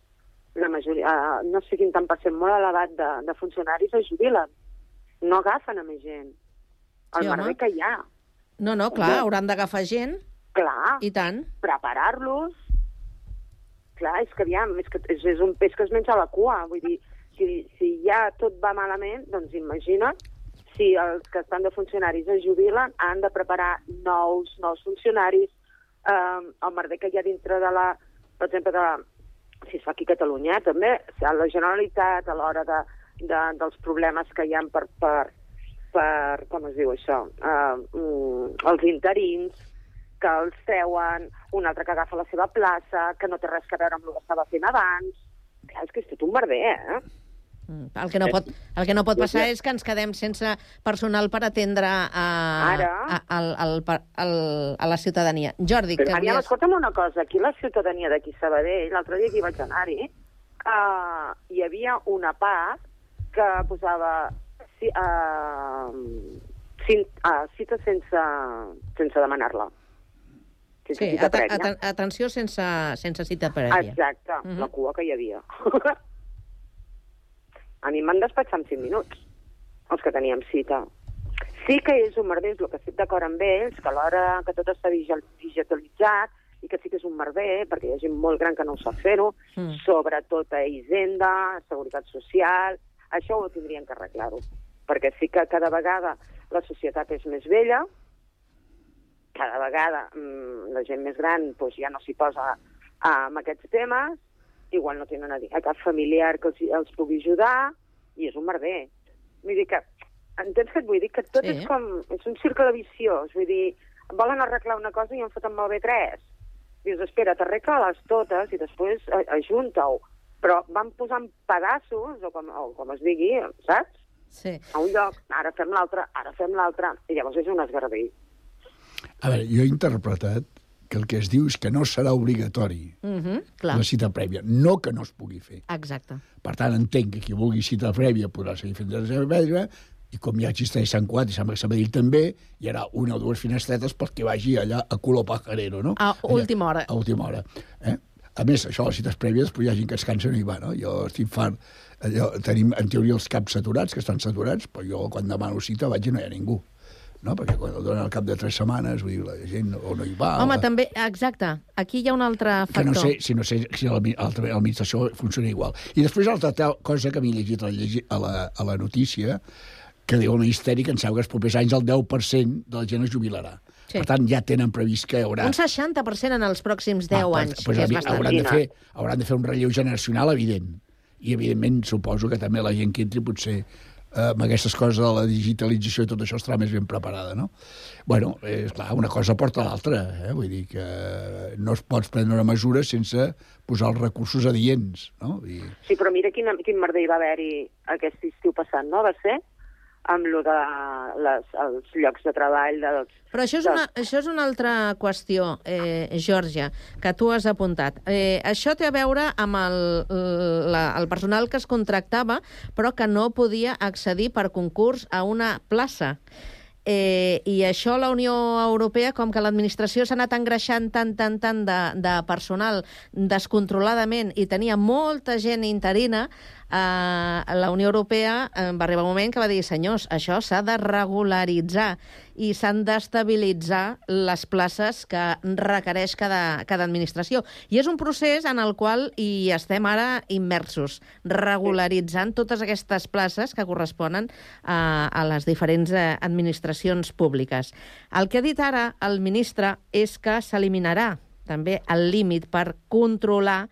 la majoria, no sé quin tant per cent molt elevat de, de funcionaris es jubilen. No agafen a més gent. El Sí, merder que hi ha. No, no, clar, No. hauran d'agafar gent. Clar. I tant. Preparar-los. Clar, és que aviam, és, que és, és un peix que es menja la cua. Vull dir, si, si ja tot va malament, doncs imagina't si els que estan de funcionaris es jubilen, han de preparar nous, nous funcionaris, eh, el merder que hi ha dintre de la, per exemple, de la, si es fa aquí a Catalunya, eh, també, sigui, la Generalitat a l'hora de, de, dels problemes que hi ha per, per, per com es diu això, uh, mm, els interins, que els treuen, un altre que agafa la seva plaça, que no té res a veure amb el que estava fent abans. Clar, és que és tot un merder, eh? Mm, El que no pot, el que no pot passar és que ens quedem sense personal per atendre a, Ara. a, al, al, al, a la ciutadania. Jordi, que Aviam, havies... escolta'm una cosa, aquí la ciutadania d'aquí Sabadell, l'altre dia que hi vaig anar-hi, uh, hi havia una part que posava ci, uh, cin, uh, cita sense, sense demanar-la. Sí, cita at prèvia. at atenció sense, sense cita prèvia. Exacte, Mhm. la cua que hi havia. [laughs] a mi m'han despatxat en 5 minuts, els que teníem cita. Sí que és un merder, és el que estic d'acord amb ells, que l'hora que tot està digi- digitalitzat, i que sí que és un merder, perquè hi ha gent molt gran que no ho sap fer-ho, Mm. sobretot a Hisenda, Seguretat Social, això ho tindrien que arreglar-ho. Perquè sí que cada vegada la societat és més vella, cada vegada mm, la gent més gran doncs, ja no s'hi posa ah, amb aquests temes, igual no tenen a, dir, a cap familiar que els, els pugui ajudar, i és un merder. Vull dir que, entens què et vull dir? Que tot Sí. és com... És un cercle viciós, vull dir, volen arreglar una cosa i en foten malbé tres. Dius, espera, t'arregla-les totes i després ajunta-ho. Però van posant pedaços, o com, o com es digui, saps? Sí. A un lloc, ara fem l'altre, ara fem l'altre, i llavors és un esgarbí. A veure, jo he interpretat que el que es diu és que no serà obligatori Mhm, clar. la cita prèvia, no que no es pugui fer. Exacte. Per tant, entenc que qui vulgui cita prèvia podrà seguir fent la seva prèvia, i com ja existeix Sant Cugat i sembla que Sabadell també, hi haurà una o dues finestretes pel que vagi allà a culo pajarero, no? A última hora. A última hora. Eh? A més, això, les cites prèvies, després hi ha gent que es cansa i no hi va, no? Jo estic fart... Allò, tenim, en teoria, els caps saturats, que estan saturats, però jo, quan demano cita, vaig i no hi ha ningú. No? Perquè quan el donen al cap de tres setmanes, vull dir, la gent o no hi va... Home, o... també, exacte, aquí hi ha un altre que factor. no sé si, no sé si l'administració funciona igual. I després l'altra tal cosa que m'he llegit a la, a la, a la notícia, que diu el Ministeri que en sembla que els propers anys el 10% de la gent es jubilarà. Sí. Per tant, ja tenen previst que hi haurà... Un 60% en els pròxims 10 Ah, anys, pues, que és bastant. hauran, de fer, hauran de fer un relleu generacional evident. I, evidentment, suposo que també la gent que entri potser amb aquestes coses de la digitalització i tot això estarà més ben preparada, no? Bueno, és clar, una cosa porta l'altra, eh? Vull dir que no es pots prendre una mesura sense posar els recursos adients, no? I... Sí, però mira quin, quin merder hi va haver-hi aquest estiu passat, no? Va ser amb lo de les, els llocs de treball dels... Però això és, una, això és una altra qüestió, eh, Georgia, que tu has apuntat. Eh, això té a veure amb el, la, el personal que es contractava, però que no podia accedir per concurs a una plaça. Eh, I això la Unió Europea, com que l'administració s'ha anat engreixant tant, tant, tant de, de personal descontroladament i tenia molta gent interina, eh, la Unió Europea eh, va arribar un moment que va dir senyors, això s'ha de regularitzar i s'han d'estabilitzar les places que requereix cada, cada administració. I és un procés en el qual hi estem ara immersos, regularitzant totes aquestes places que corresponen a, a les diferents eh, administracions públiques. El que ha dit ara el ministre és que s'eliminarà també el límit per controlar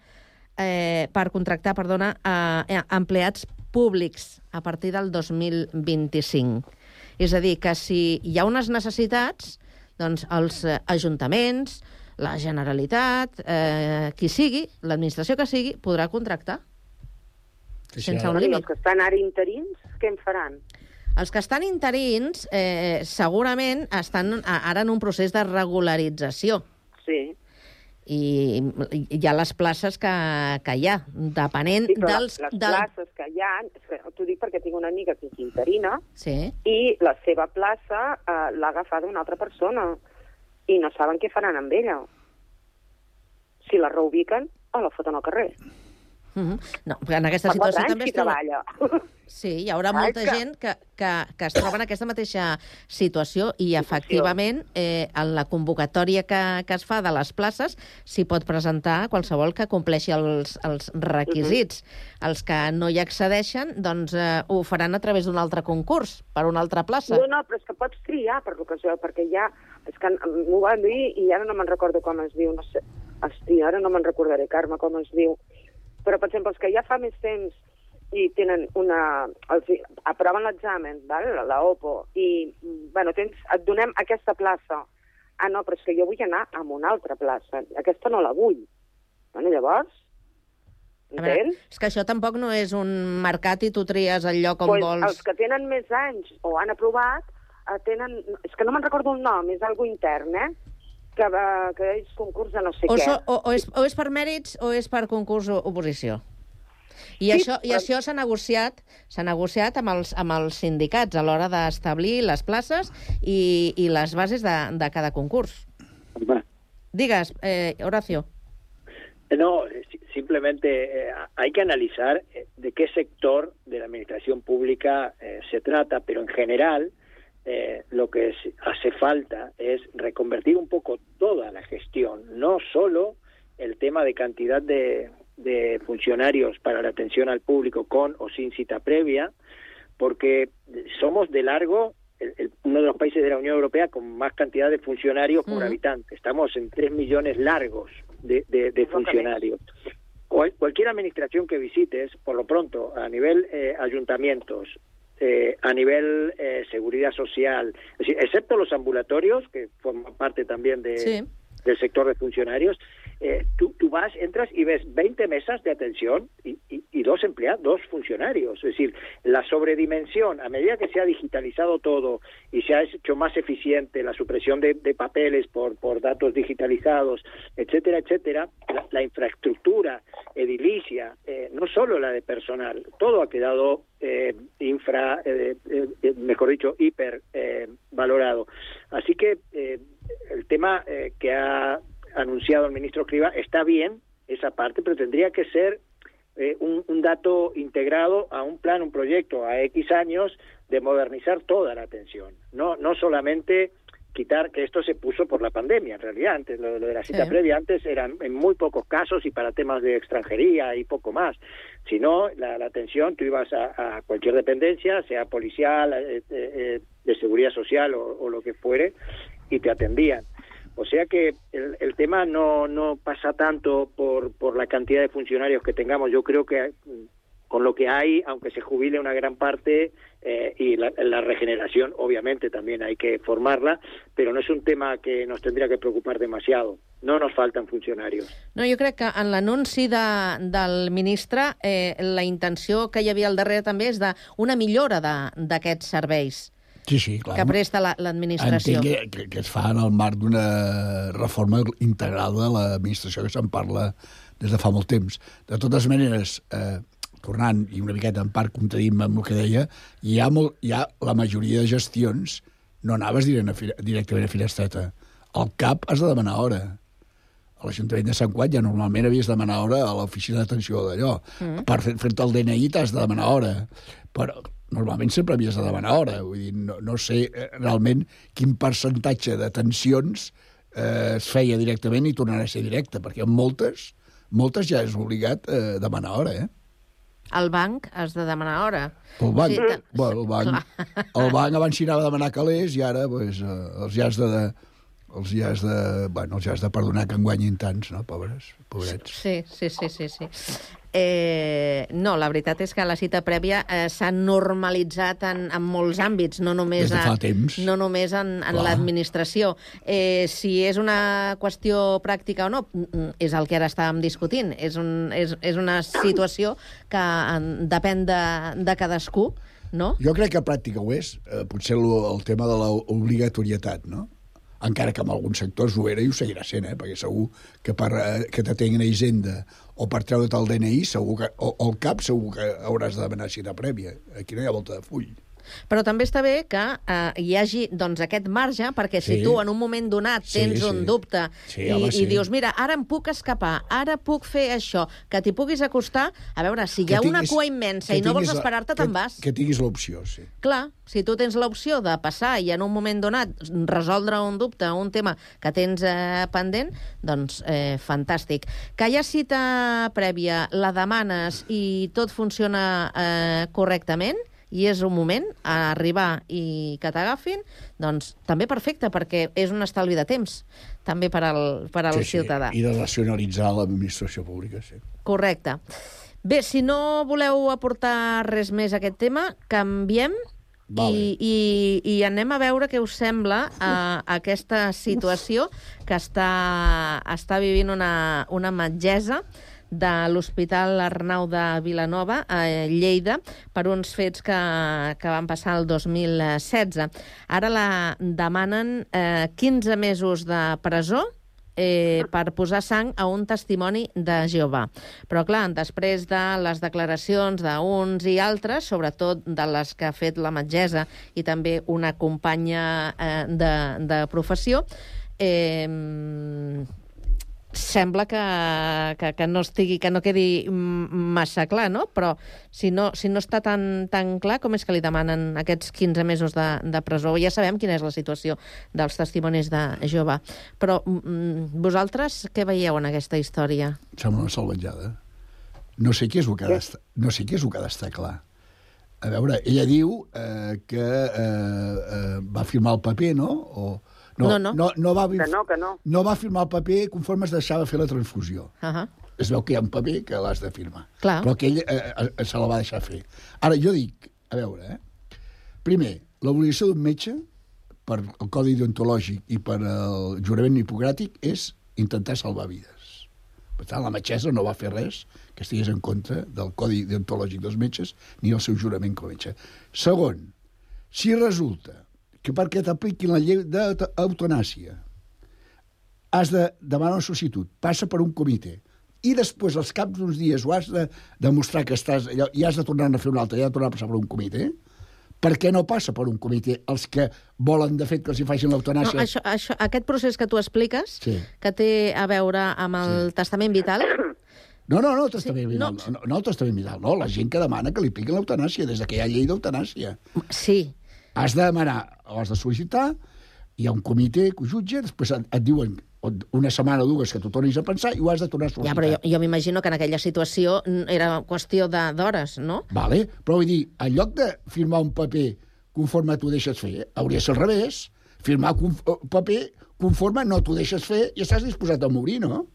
eh, per contractar, perdona, eh, empleats públics a partir del 2025. És a dir, que si hi ha unes necessitats, doncs els eh, ajuntaments, la Generalitat, eh, qui sigui, l'administració que sigui, podrà contractar. Sense un I límit. els que estan ara interins, què en faran? Els que estan interins eh, segurament estan ara en un procés de regularització. Sí. I hi ha les places que, que hi ha, depenent Sí, dels... les del... places que hi ha, t'ho dic perquè tinc una amiga que és interina Sí. i la seva plaça eh, l'ha agafada una altra persona i no saben què faran amb ella. Si la reubiquen, o la foten al carrer. Mm -hmm. No, en aquesta Fa situació també es troba... treballa. [laughs] Sí, hi haurà Ai, molta que- gent que, que, que es troba en aquesta mateixa situació i, efectivament, eh, en la convocatòria que, que es fa de les places s'hi pot presentar qualsevol que compleixi els, els requisits. Els que no hi accedeixen, doncs eh, ho faran a través d'un altre concurs, per una altra plaça. No, no, però és que pots triar per l'ocasió, perquè ja... És que m'ho van dir i ara no me'n recordo com es diu, no sé... Hosti, ara no me'n recordaré, Carme, com es diu. Però, per exemple, els que ja fa més temps i tenen una... Els, aproven l'examen, vale? la, OPO, i, bueno, tens, et donem aquesta plaça. Ah, no, però és que jo vull anar a una altra plaça. Aquesta no la vull. Bueno, llavors, A veure, és que això tampoc no és un mercat i tu tries el lloc on pues, vols... Els que tenen més anys o han aprovat, eh, tenen... És que no me'n recordo el nom, és algo intern, eh? Que, va, que és concurs de no sé o, què. so, o, o, és, o és per mèrits o és per concurs o oposició. I Sí, això, i però- això s'ha negociat s'ha negociat amb els, amb els sindicats a l'hora d'establir les places i, i les bases de, de cada concurs. Digues, eh, Horacio. No, si- simplemente eh, hay que analizar eh, de qué sector de la administración pública eh, se trata, pero en general eh, lo que es- hace falta es reconvertir un poco toda la gestión, no solo el tema de cantidad de, de funcionarios para la atención al público con o sin cita previa, porque somos de largo el- el- uno de los países de la Unión Europea con más cantidad de funcionarios por habitante. Estamos en tres millones largos de, de- de funcionarios. Cual- cualquier administración que visites, por lo pronto, a nivel eh, ayuntamientos, eh, a nivel eh, seguridad social, es decir, excepto los ambulatorios, que forman parte también de, Sí. del sector de funcionarios, eh, tú, tú vas, entras y ves 20 mesas de atención y, y- y dos empleados, dos funcionarios. Es decir, la sobredimensión, a medida que se ha digitalizado todo y se ha hecho más eficiente la supresión de, de papeles por, por datos digitalizados, etcétera, etcétera, la, la infraestructura edilicia, solo la de personal, todo ha quedado eh, infra, eh, eh, eh, mejor dicho, hiper eh, valorado. Así que el tema que ha anunciado el ministro Escriba está bien, esa parte, pero tendría que ser un, un dato integrado a un plan, un proyecto a X años de modernizar toda la atención. No, no solamente quitar que esto se puso por la pandemia, en realidad, antes lo, lo de la cita Sí. previa antes eran en muy pocos casos y para temas de extranjería y poco más. Si no, la, la atención, tú ibas a, a cualquier dependencia, sea policial, eh, eh, eh, de seguridad social o, o lo que fuere, y te atendían. O sea que el, el tema no, no pasa tanto por, por la cantidad de funcionarios que tengamos. Yo creo que con lo que hay, aunque se jubile una gran parte, eh, y la, la regeneración, obviamente, también hay que formarla, pero no es un tema que nos tendría que preocupar demasiado. No nos faltan funcionarios. No, jo crec que en l'anunci de, del ministre eh, la intenció que hi havia al darrere també és d'una millora de- d'aquests serveis Sí, sí, clar. que presta la- l'administració. Entenc que, que, que es fa en el marc d'una reforma integral de l'administració que se'n parla des de fa molt temps. De totes maneres, eh, tornant i una miqueta en part contradint amb el que deia, hi ha, molt, hi ha la majoria de gestions no anaves directament a Finestreta. Al CAP has de demanar hora. A l'Ajuntament de Sant Quat ja normalment havies de demanar hora a l'oficina d'atenció d'allò. Mm. Per fer- fer-te el DNI t'has de demanar hora. Però normalment sempre havies de demanar hora. Vull dir, no, no sé eh, realment quin percentatge de tensions eh, es feia directament i tornarà a ser directe, perquè moltes, moltes ja és obligat eh, demanar hora, eh? Al banc has de demanar hora. El banc, Sí, bueno, el banc, el banc abans s'hi anava a demanar calés i ara pues, eh, els ja has de, de els ja has de, bueno, els ja has de perdonar que en guanyin tants, no, pobres, pobrets. Sí, sí, sí, sí. sí. Eh, no, la veritat és que la cita prèvia eh, s'ha normalitzat en, en molts àmbits, no només, de fa a- temps. no només en, en l'administració. Eh, si és una qüestió pràctica o no, mm, és el que ara estàvem discutint. És, un, és, és una situació que en, depèn de, de cadascú, no? Jo crec que pràctica ho és, eh, potser lo, el tema de l'obligatorietat, no? Encara que en alguns sectors ho era i ho seguirà sent, eh? perquè segur que per eh, que t'atenguin a Hisenda o per treure't el DNI, segur que, o, o el CAP segur que hauràs de demanar cita prèvia. Aquí no hi ha volta de full. Però també està bé que eh, hi hagi doncs, aquest marge, perquè si Sí. tu en un moment donat Sí, tens sí. un dubte Sí, i, home, i sí. dius, mira, ara em puc escapar, ara puc fer això, que t'hi puguis acostar, a veure, si hi ha una tinguis- cua immensa i no vols esperar-te, que- te'n vas. Que tinguis l'opció, sí. Clar, si tu tens l'opció de passar i en un moment donat resoldre un dubte, un tema que tens eh, pendent, doncs eh, fantàstic. Que hi ha cita prèvia, la demanes i tot funciona eh, correctament, i és un moment a arribar i que t'agafin, doncs també perfecte, perquè és un estalvi de temps, també per al, per al sí, ciutadà. I de racionalitzar l'administració pública, sí. Correcte. Bé, si no voleu aportar res més a aquest tema, canviem Vale. i, i, i anem a veure què us sembla a, aquesta situació que està, està vivint una, una metgessa de l'Hospital Arnau de Vilanova, a Lleida, per uns fets que, que van passar el 2016. Ara la demanen eh, 15 mesos de presó eh, per posar sang a un testimoni de Jehovà. Però, clar, després de les declaracions d'uns i altres, sobretot de les que ha fet la metgessa i també una companya eh, de, de professió, eh, sembla que, que, que no estigui, que no quedi massa clar, no? Però si no, si no està tan, tan clar, com és que li demanen aquests 15 mesos de, de presó? Ja sabem quina és la situació dels testimonis de Jehovà. Però vosaltres què veieu en aquesta història? Em sembla una salvatjada. No sé què és el que ha d'estar, no sé què és el que ha d'estar clar. A veure, ella diu eh, que eh, eh, va firmar el paper, no? O, No, no. no, no va, Que no, que no. no va firmar el paper conforme es deixava fer la transfusió. Uh -huh. Es veu que hi ha un paper que l'has de firmar. Clar. Però que ell eh, eh, se la va deixar fer. Ara, jo dic, a veure, eh, primer, l'obligació d'un metge per el codi deontològic i per el jurament hipocràtic és intentar salvar vides. Per tant, la metgessa no va fer res que estigués en contra del codi deontològic dels metges ni el seu jurament com a metge. Segon, si resulta que perquè t'apliquin la llei d'eutanàsia has de demanar un substitut, passa per un comitè, i després, als caps d'uns dies, ho has de demostrar que estàs... allò, i has de tornar a fer un altre, i has de tornar a passar per un comitè, per què no passa per un comitè els que volen, de fet, que els hi facin No, l'eutanàsia? això, això, aquest procés que tu expliques, Sí. que té a veure amb el testament vital, No, no, no, el testament sí, vital, no. No, no el testament vital, no, la gent que demana que li apliquin l'eutanàsia, des de que hi ha llei d'eutanàsia. Sí. Has de demanar, has de sol·licitar, hi ha un comitè que ho jutja, després et, et diuen una setmana o dues que t'ho tornis a pensar i ho has de tornar a ja, sol·licitar. però jo, jo m'imagino que en aquella situació era qüestió d'hores, no? Vale? Però vull dir, en lloc de firmar un paper conforme t'ho deixes fer, hauria de ser al revés. Firmar un paper conforme no t'ho deixes fer i estàs disposat a morir, no?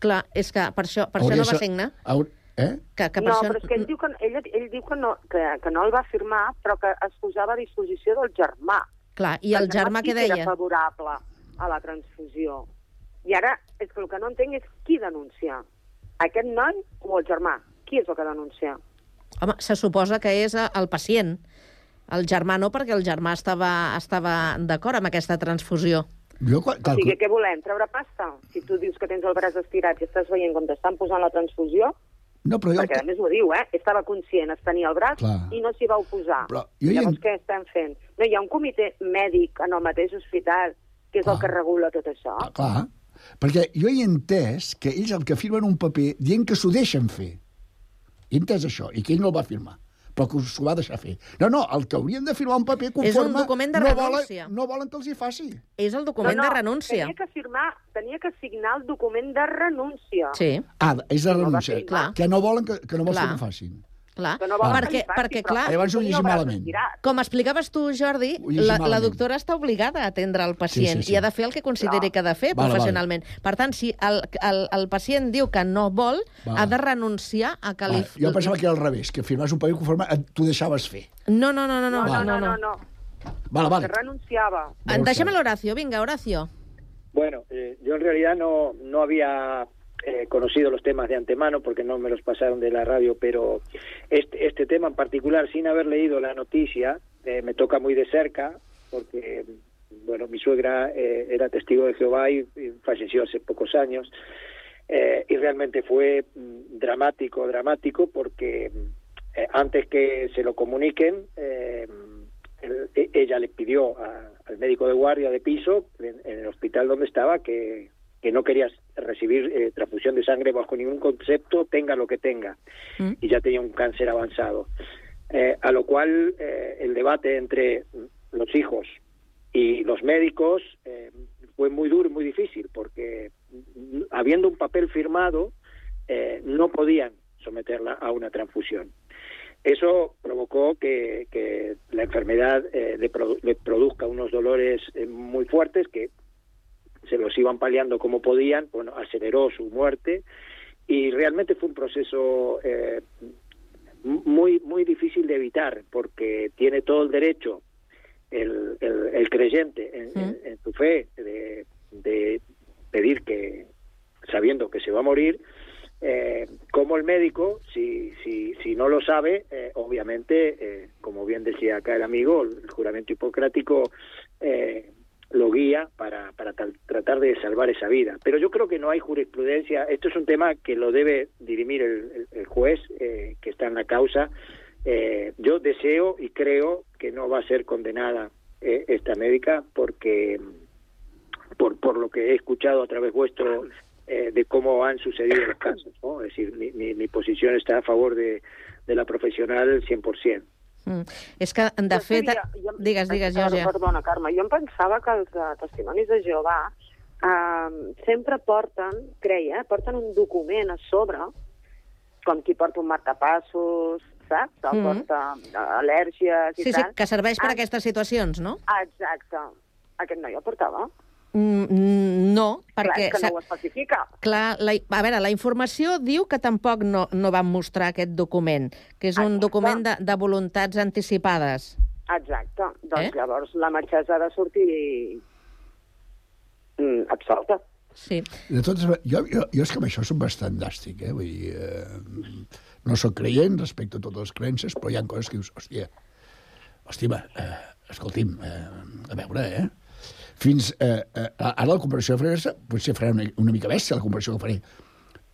Clar, és que per això, per Hauria això no va ser- signar. Haur... Eh? Que, que per no, això... però és que ell diu que, ell, ell diu que no, que, que no el va firmar, però que es posava a disposició del germà. Clar, i el germà sí què que deia? Era favorable a la transfusió. I ara, és que el que no entenc és qui denuncia. Aquest noi o el germà? Qui és el que denuncia? Home, se suposa que és eh, el pacient. El germà no, perquè el germà estava, estava d'acord amb aquesta transfusió. Jo, quan, O sigui, què volem? Treure pasta? Si tu dius que tens el braç estirat i estàs veient com t'estan posant la transfusió, No, però jo... perquè a més ho diu, eh? Estava conscient, es tenia el braç Clar. i no s'hi va oposar. Però jo Llavors, en- què estem fent? No hi ha un comitè mèdic en el mateix hospital que és el que regula tot això? Clar, perquè jo he entès que ells el que firmen un paper dient que s'ho deixen fer. He entès això, i que ell no el va firmar però que s'ho va deixar fer. No, no, el que haurien de firmar un paper conforme... És un document de no renúncia. Volen, no volen que els hi faci. És el document de renúncia. Tenia que firmar, tenia que signar el document de renúncia. Sí. Ah, és de No renúncia. firmar. que no volen que, que no vols Clar. que ho facin. Clar, Que no volen perquè, faci, perquè però clar... Llavors ho llegim malament. Com explicaves tu, Jordi, la, la doctora està obligada a atendre el pacient Sí, sí, sí. i ha de fer el que consideri Clar. que ha de fer Vale, professionalment. Per tant, si el, el, el pacient diu que no vol, Va. ha de renunciar a que li... Ah, jo pensava que era al revés, que firmaves un paper conforme t'ho deixaves fer. No, no, no, no, no, No, no, no, no. no, no. Vale, vale. Que renunciava. En deixem l'Horacio, vinga, Horacio. Bueno, eh, yo en realidad no, no había eh, conocido los temas de antemano porque no me los pasaron de la radio, pero este, este tema en particular, sin haber leído la noticia, eh, me toca muy de cerca porque, bueno, mi suegra eh, era testigo de Jehová y, falleció hace pocos años. Eh, y realmente fue mm, dramático, dramático, porque eh, antes que se lo comuniquen, el- e- ella le pidió al médico de guardia de piso en, en el hospital donde estaba que, que no quería recibir eh, transfusión de sangre bajo ningún concepto, tenga lo que tenga, y ya tenía un cáncer avanzado. Eh, a lo cual eh, el debate entre los hijos y los médicos eh, fue muy duro y muy difícil, porque mm, habiendo un papel firmado, no podían someterla a una transfusión. Eso provocó que, que la enfermedad eh, le, produ- le produzca unos dolores eh, muy fuertes que se los iban paliando como podían, bueno, aceleró su muerte y realmente fue un proceso eh, muy muy difícil de evitar porque tiene todo el derecho el, el, el creyente en, en- en su fe de, de pedir que sabiendo que se va a morir eh, como el médico si si si no lo sabe eh, obviamente eh, como bien decía acá el amigo el juramento hipocrático eh, lo guía para, para tratar de salvar esa vida. Pero yo creo que no hay jurisprudencia. Esto es un tema que lo debe dirimir el juez eh, que está en la causa. Eh, yo deseo y creo que no va a ser condenada eh, esta médica porque por, por lo que he escuchado a través vuestro eh, de cómo han sucedido los casos. ¿no? Es decir, mi, mi, mi posición está a favor de, de la profesional 100%. Mm. És que, de fet... Digues, digues, Perdona, Georgia. Perdona, Carme, jo em pensava que els eh, testimonis de Jehovà eh, sempre porten, creia, eh, porten un document a sobre, com qui porta un marcapassos, saps? El Mhm. porta eh, al·lèrgies i Sí, sí, tal. que serveix per Ah, aquestes situacions, no? Exacte. Aquest noi el portava? Mm, mm, no, Clar, perquè... és que no ho especifica. Clar, la, a veure, la informació diu que tampoc no, no van mostrar aquest document, que és un document de, de voluntats anticipades. Exacte. Doncs Eh? llavors la metgessa ha de sortir mm, absolta. Sí. De totes, jo, jo, jo és que amb això soc bastant dàstic, eh? Vull dir, eh, no sóc creient respecte a totes les creences, però hi ha coses que dius, hòstia, hòstia, eh, escolti'm, eh, a veure, eh? Fins, eh, eh, ara la comparació de fer potser farà una, una mica bèstia la comparació que faré.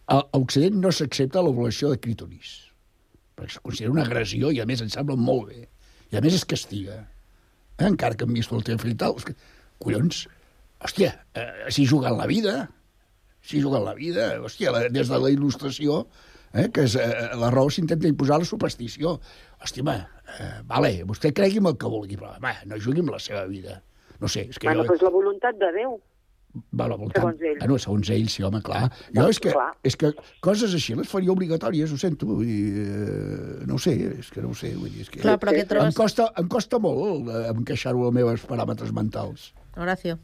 A, a Occident no s'accepta l'ovulació de clítoris, perquè es considera una agressió i a més em sembla molt bé. I a més es castiga. Eh? Encara que em vist el i tal, que, collons, hòstia, eh, s'hi juguen la vida, s'hi juguen la vida, hòstia, la, des de la il·lustració, eh, que és, eh, la raó s'intenta imposar la superstició. Hòstia, home, eh, vale, vostè cregui en el que vulgui, però home, no jugui amb la seva vida. No sé, és que Bueno, jo... doncs la voluntat de Déu. Va, la voltant. segons ell. Bueno, segons ell, sí, home, clar. Jo és que, clar. és que coses així les faria obligatòries, ho sento, vull dir, eh, no ho sé, és que no ho sé, vull dir, és que... Clar, però què trobes- Em costa, em costa molt eh, encaixar-ho als meus paràmetres mentals. Horacio.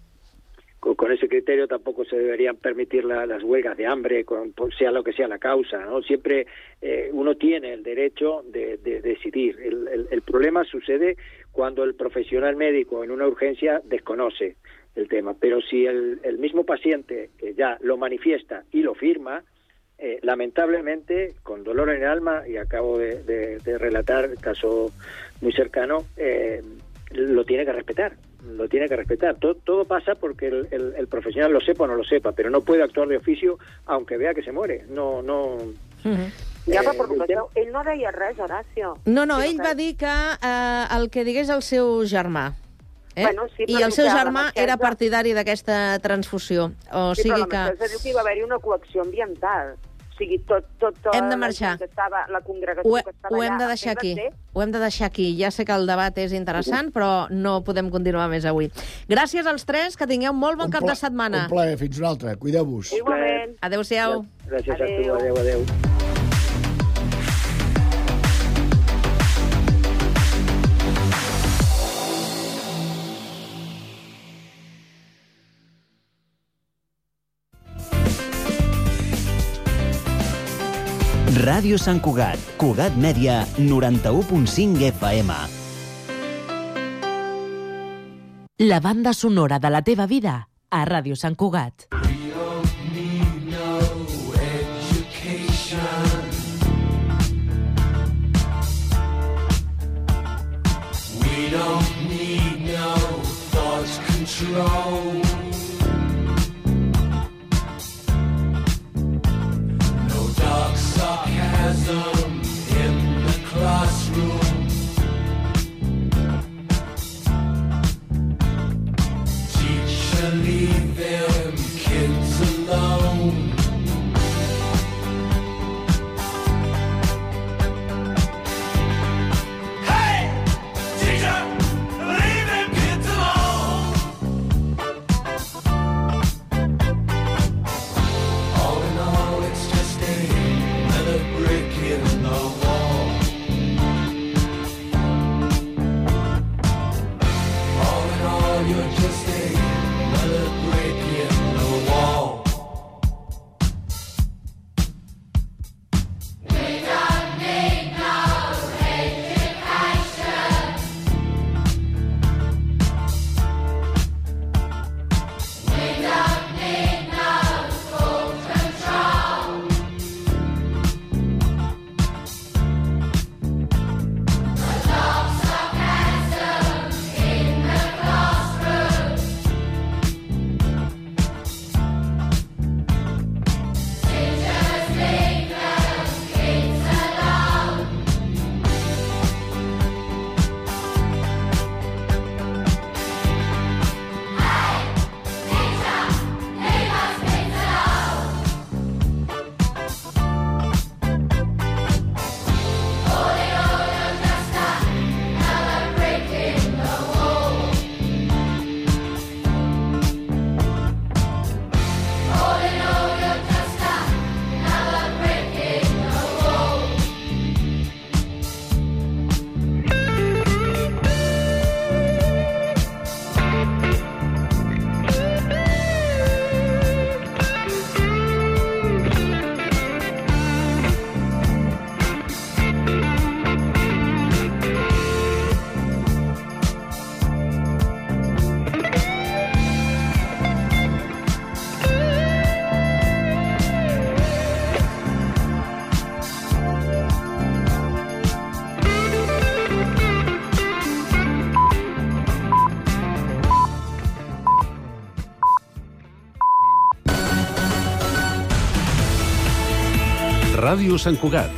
con, con ese criterio tampoco se deberían permitir la- las huelgas de hambre, con, sea lo que sea la causa. ¿no? Siempre eh, uno tiene el derecho de, de decidir. El, el- el problema sucede cuando el profesional médico en una urgencia desconoce el tema. Pero si el, mismo paciente que ya lo manifiesta y lo firma, eh, lamentablemente, con dolor en el alma, y acabo de relatar el caso muy cercano, eh, lo tiene que respetar. Lo tiene que respetar. Todo, todo pasa porque el, el- el profesional lo sepa o no lo sepa, pero no puede actuar de oficio aunque vea que se muere. No, no. Ja, Eh, però per vocació, ell no deia res, Horacio. No, no, ell va dir que eh, el que digués el seu germà. Eh? Bueno, sí, I el seu la germà metgessa- era partidari d'aquesta transfusió. O sí, sigui però la que... diu que hi va haver una coacció ambiental. O sigui, tot, tot, tot Hem de la marxar. gent Que estava, la congregació Ho, que estava ho hem allà de deixar aquí. de té, Ho hem de deixar aquí. Ja sé que el debat és interessant, però no podem continuar més avui. Gràcies als tres, que tingueu molt bon cap de setmana. Un plaer, fins una altra. Cuideu-vos. Igualment. Adéu-siau. Gràcies a tu. Adéu. Adéu, Ràdio Sant Cugat, Cugat Mèdia, 91.5 FM. La banda sonora de la teva vida a Ràdio Sant Cugat. We don't need no thought control. Ràdio Sant Cugat,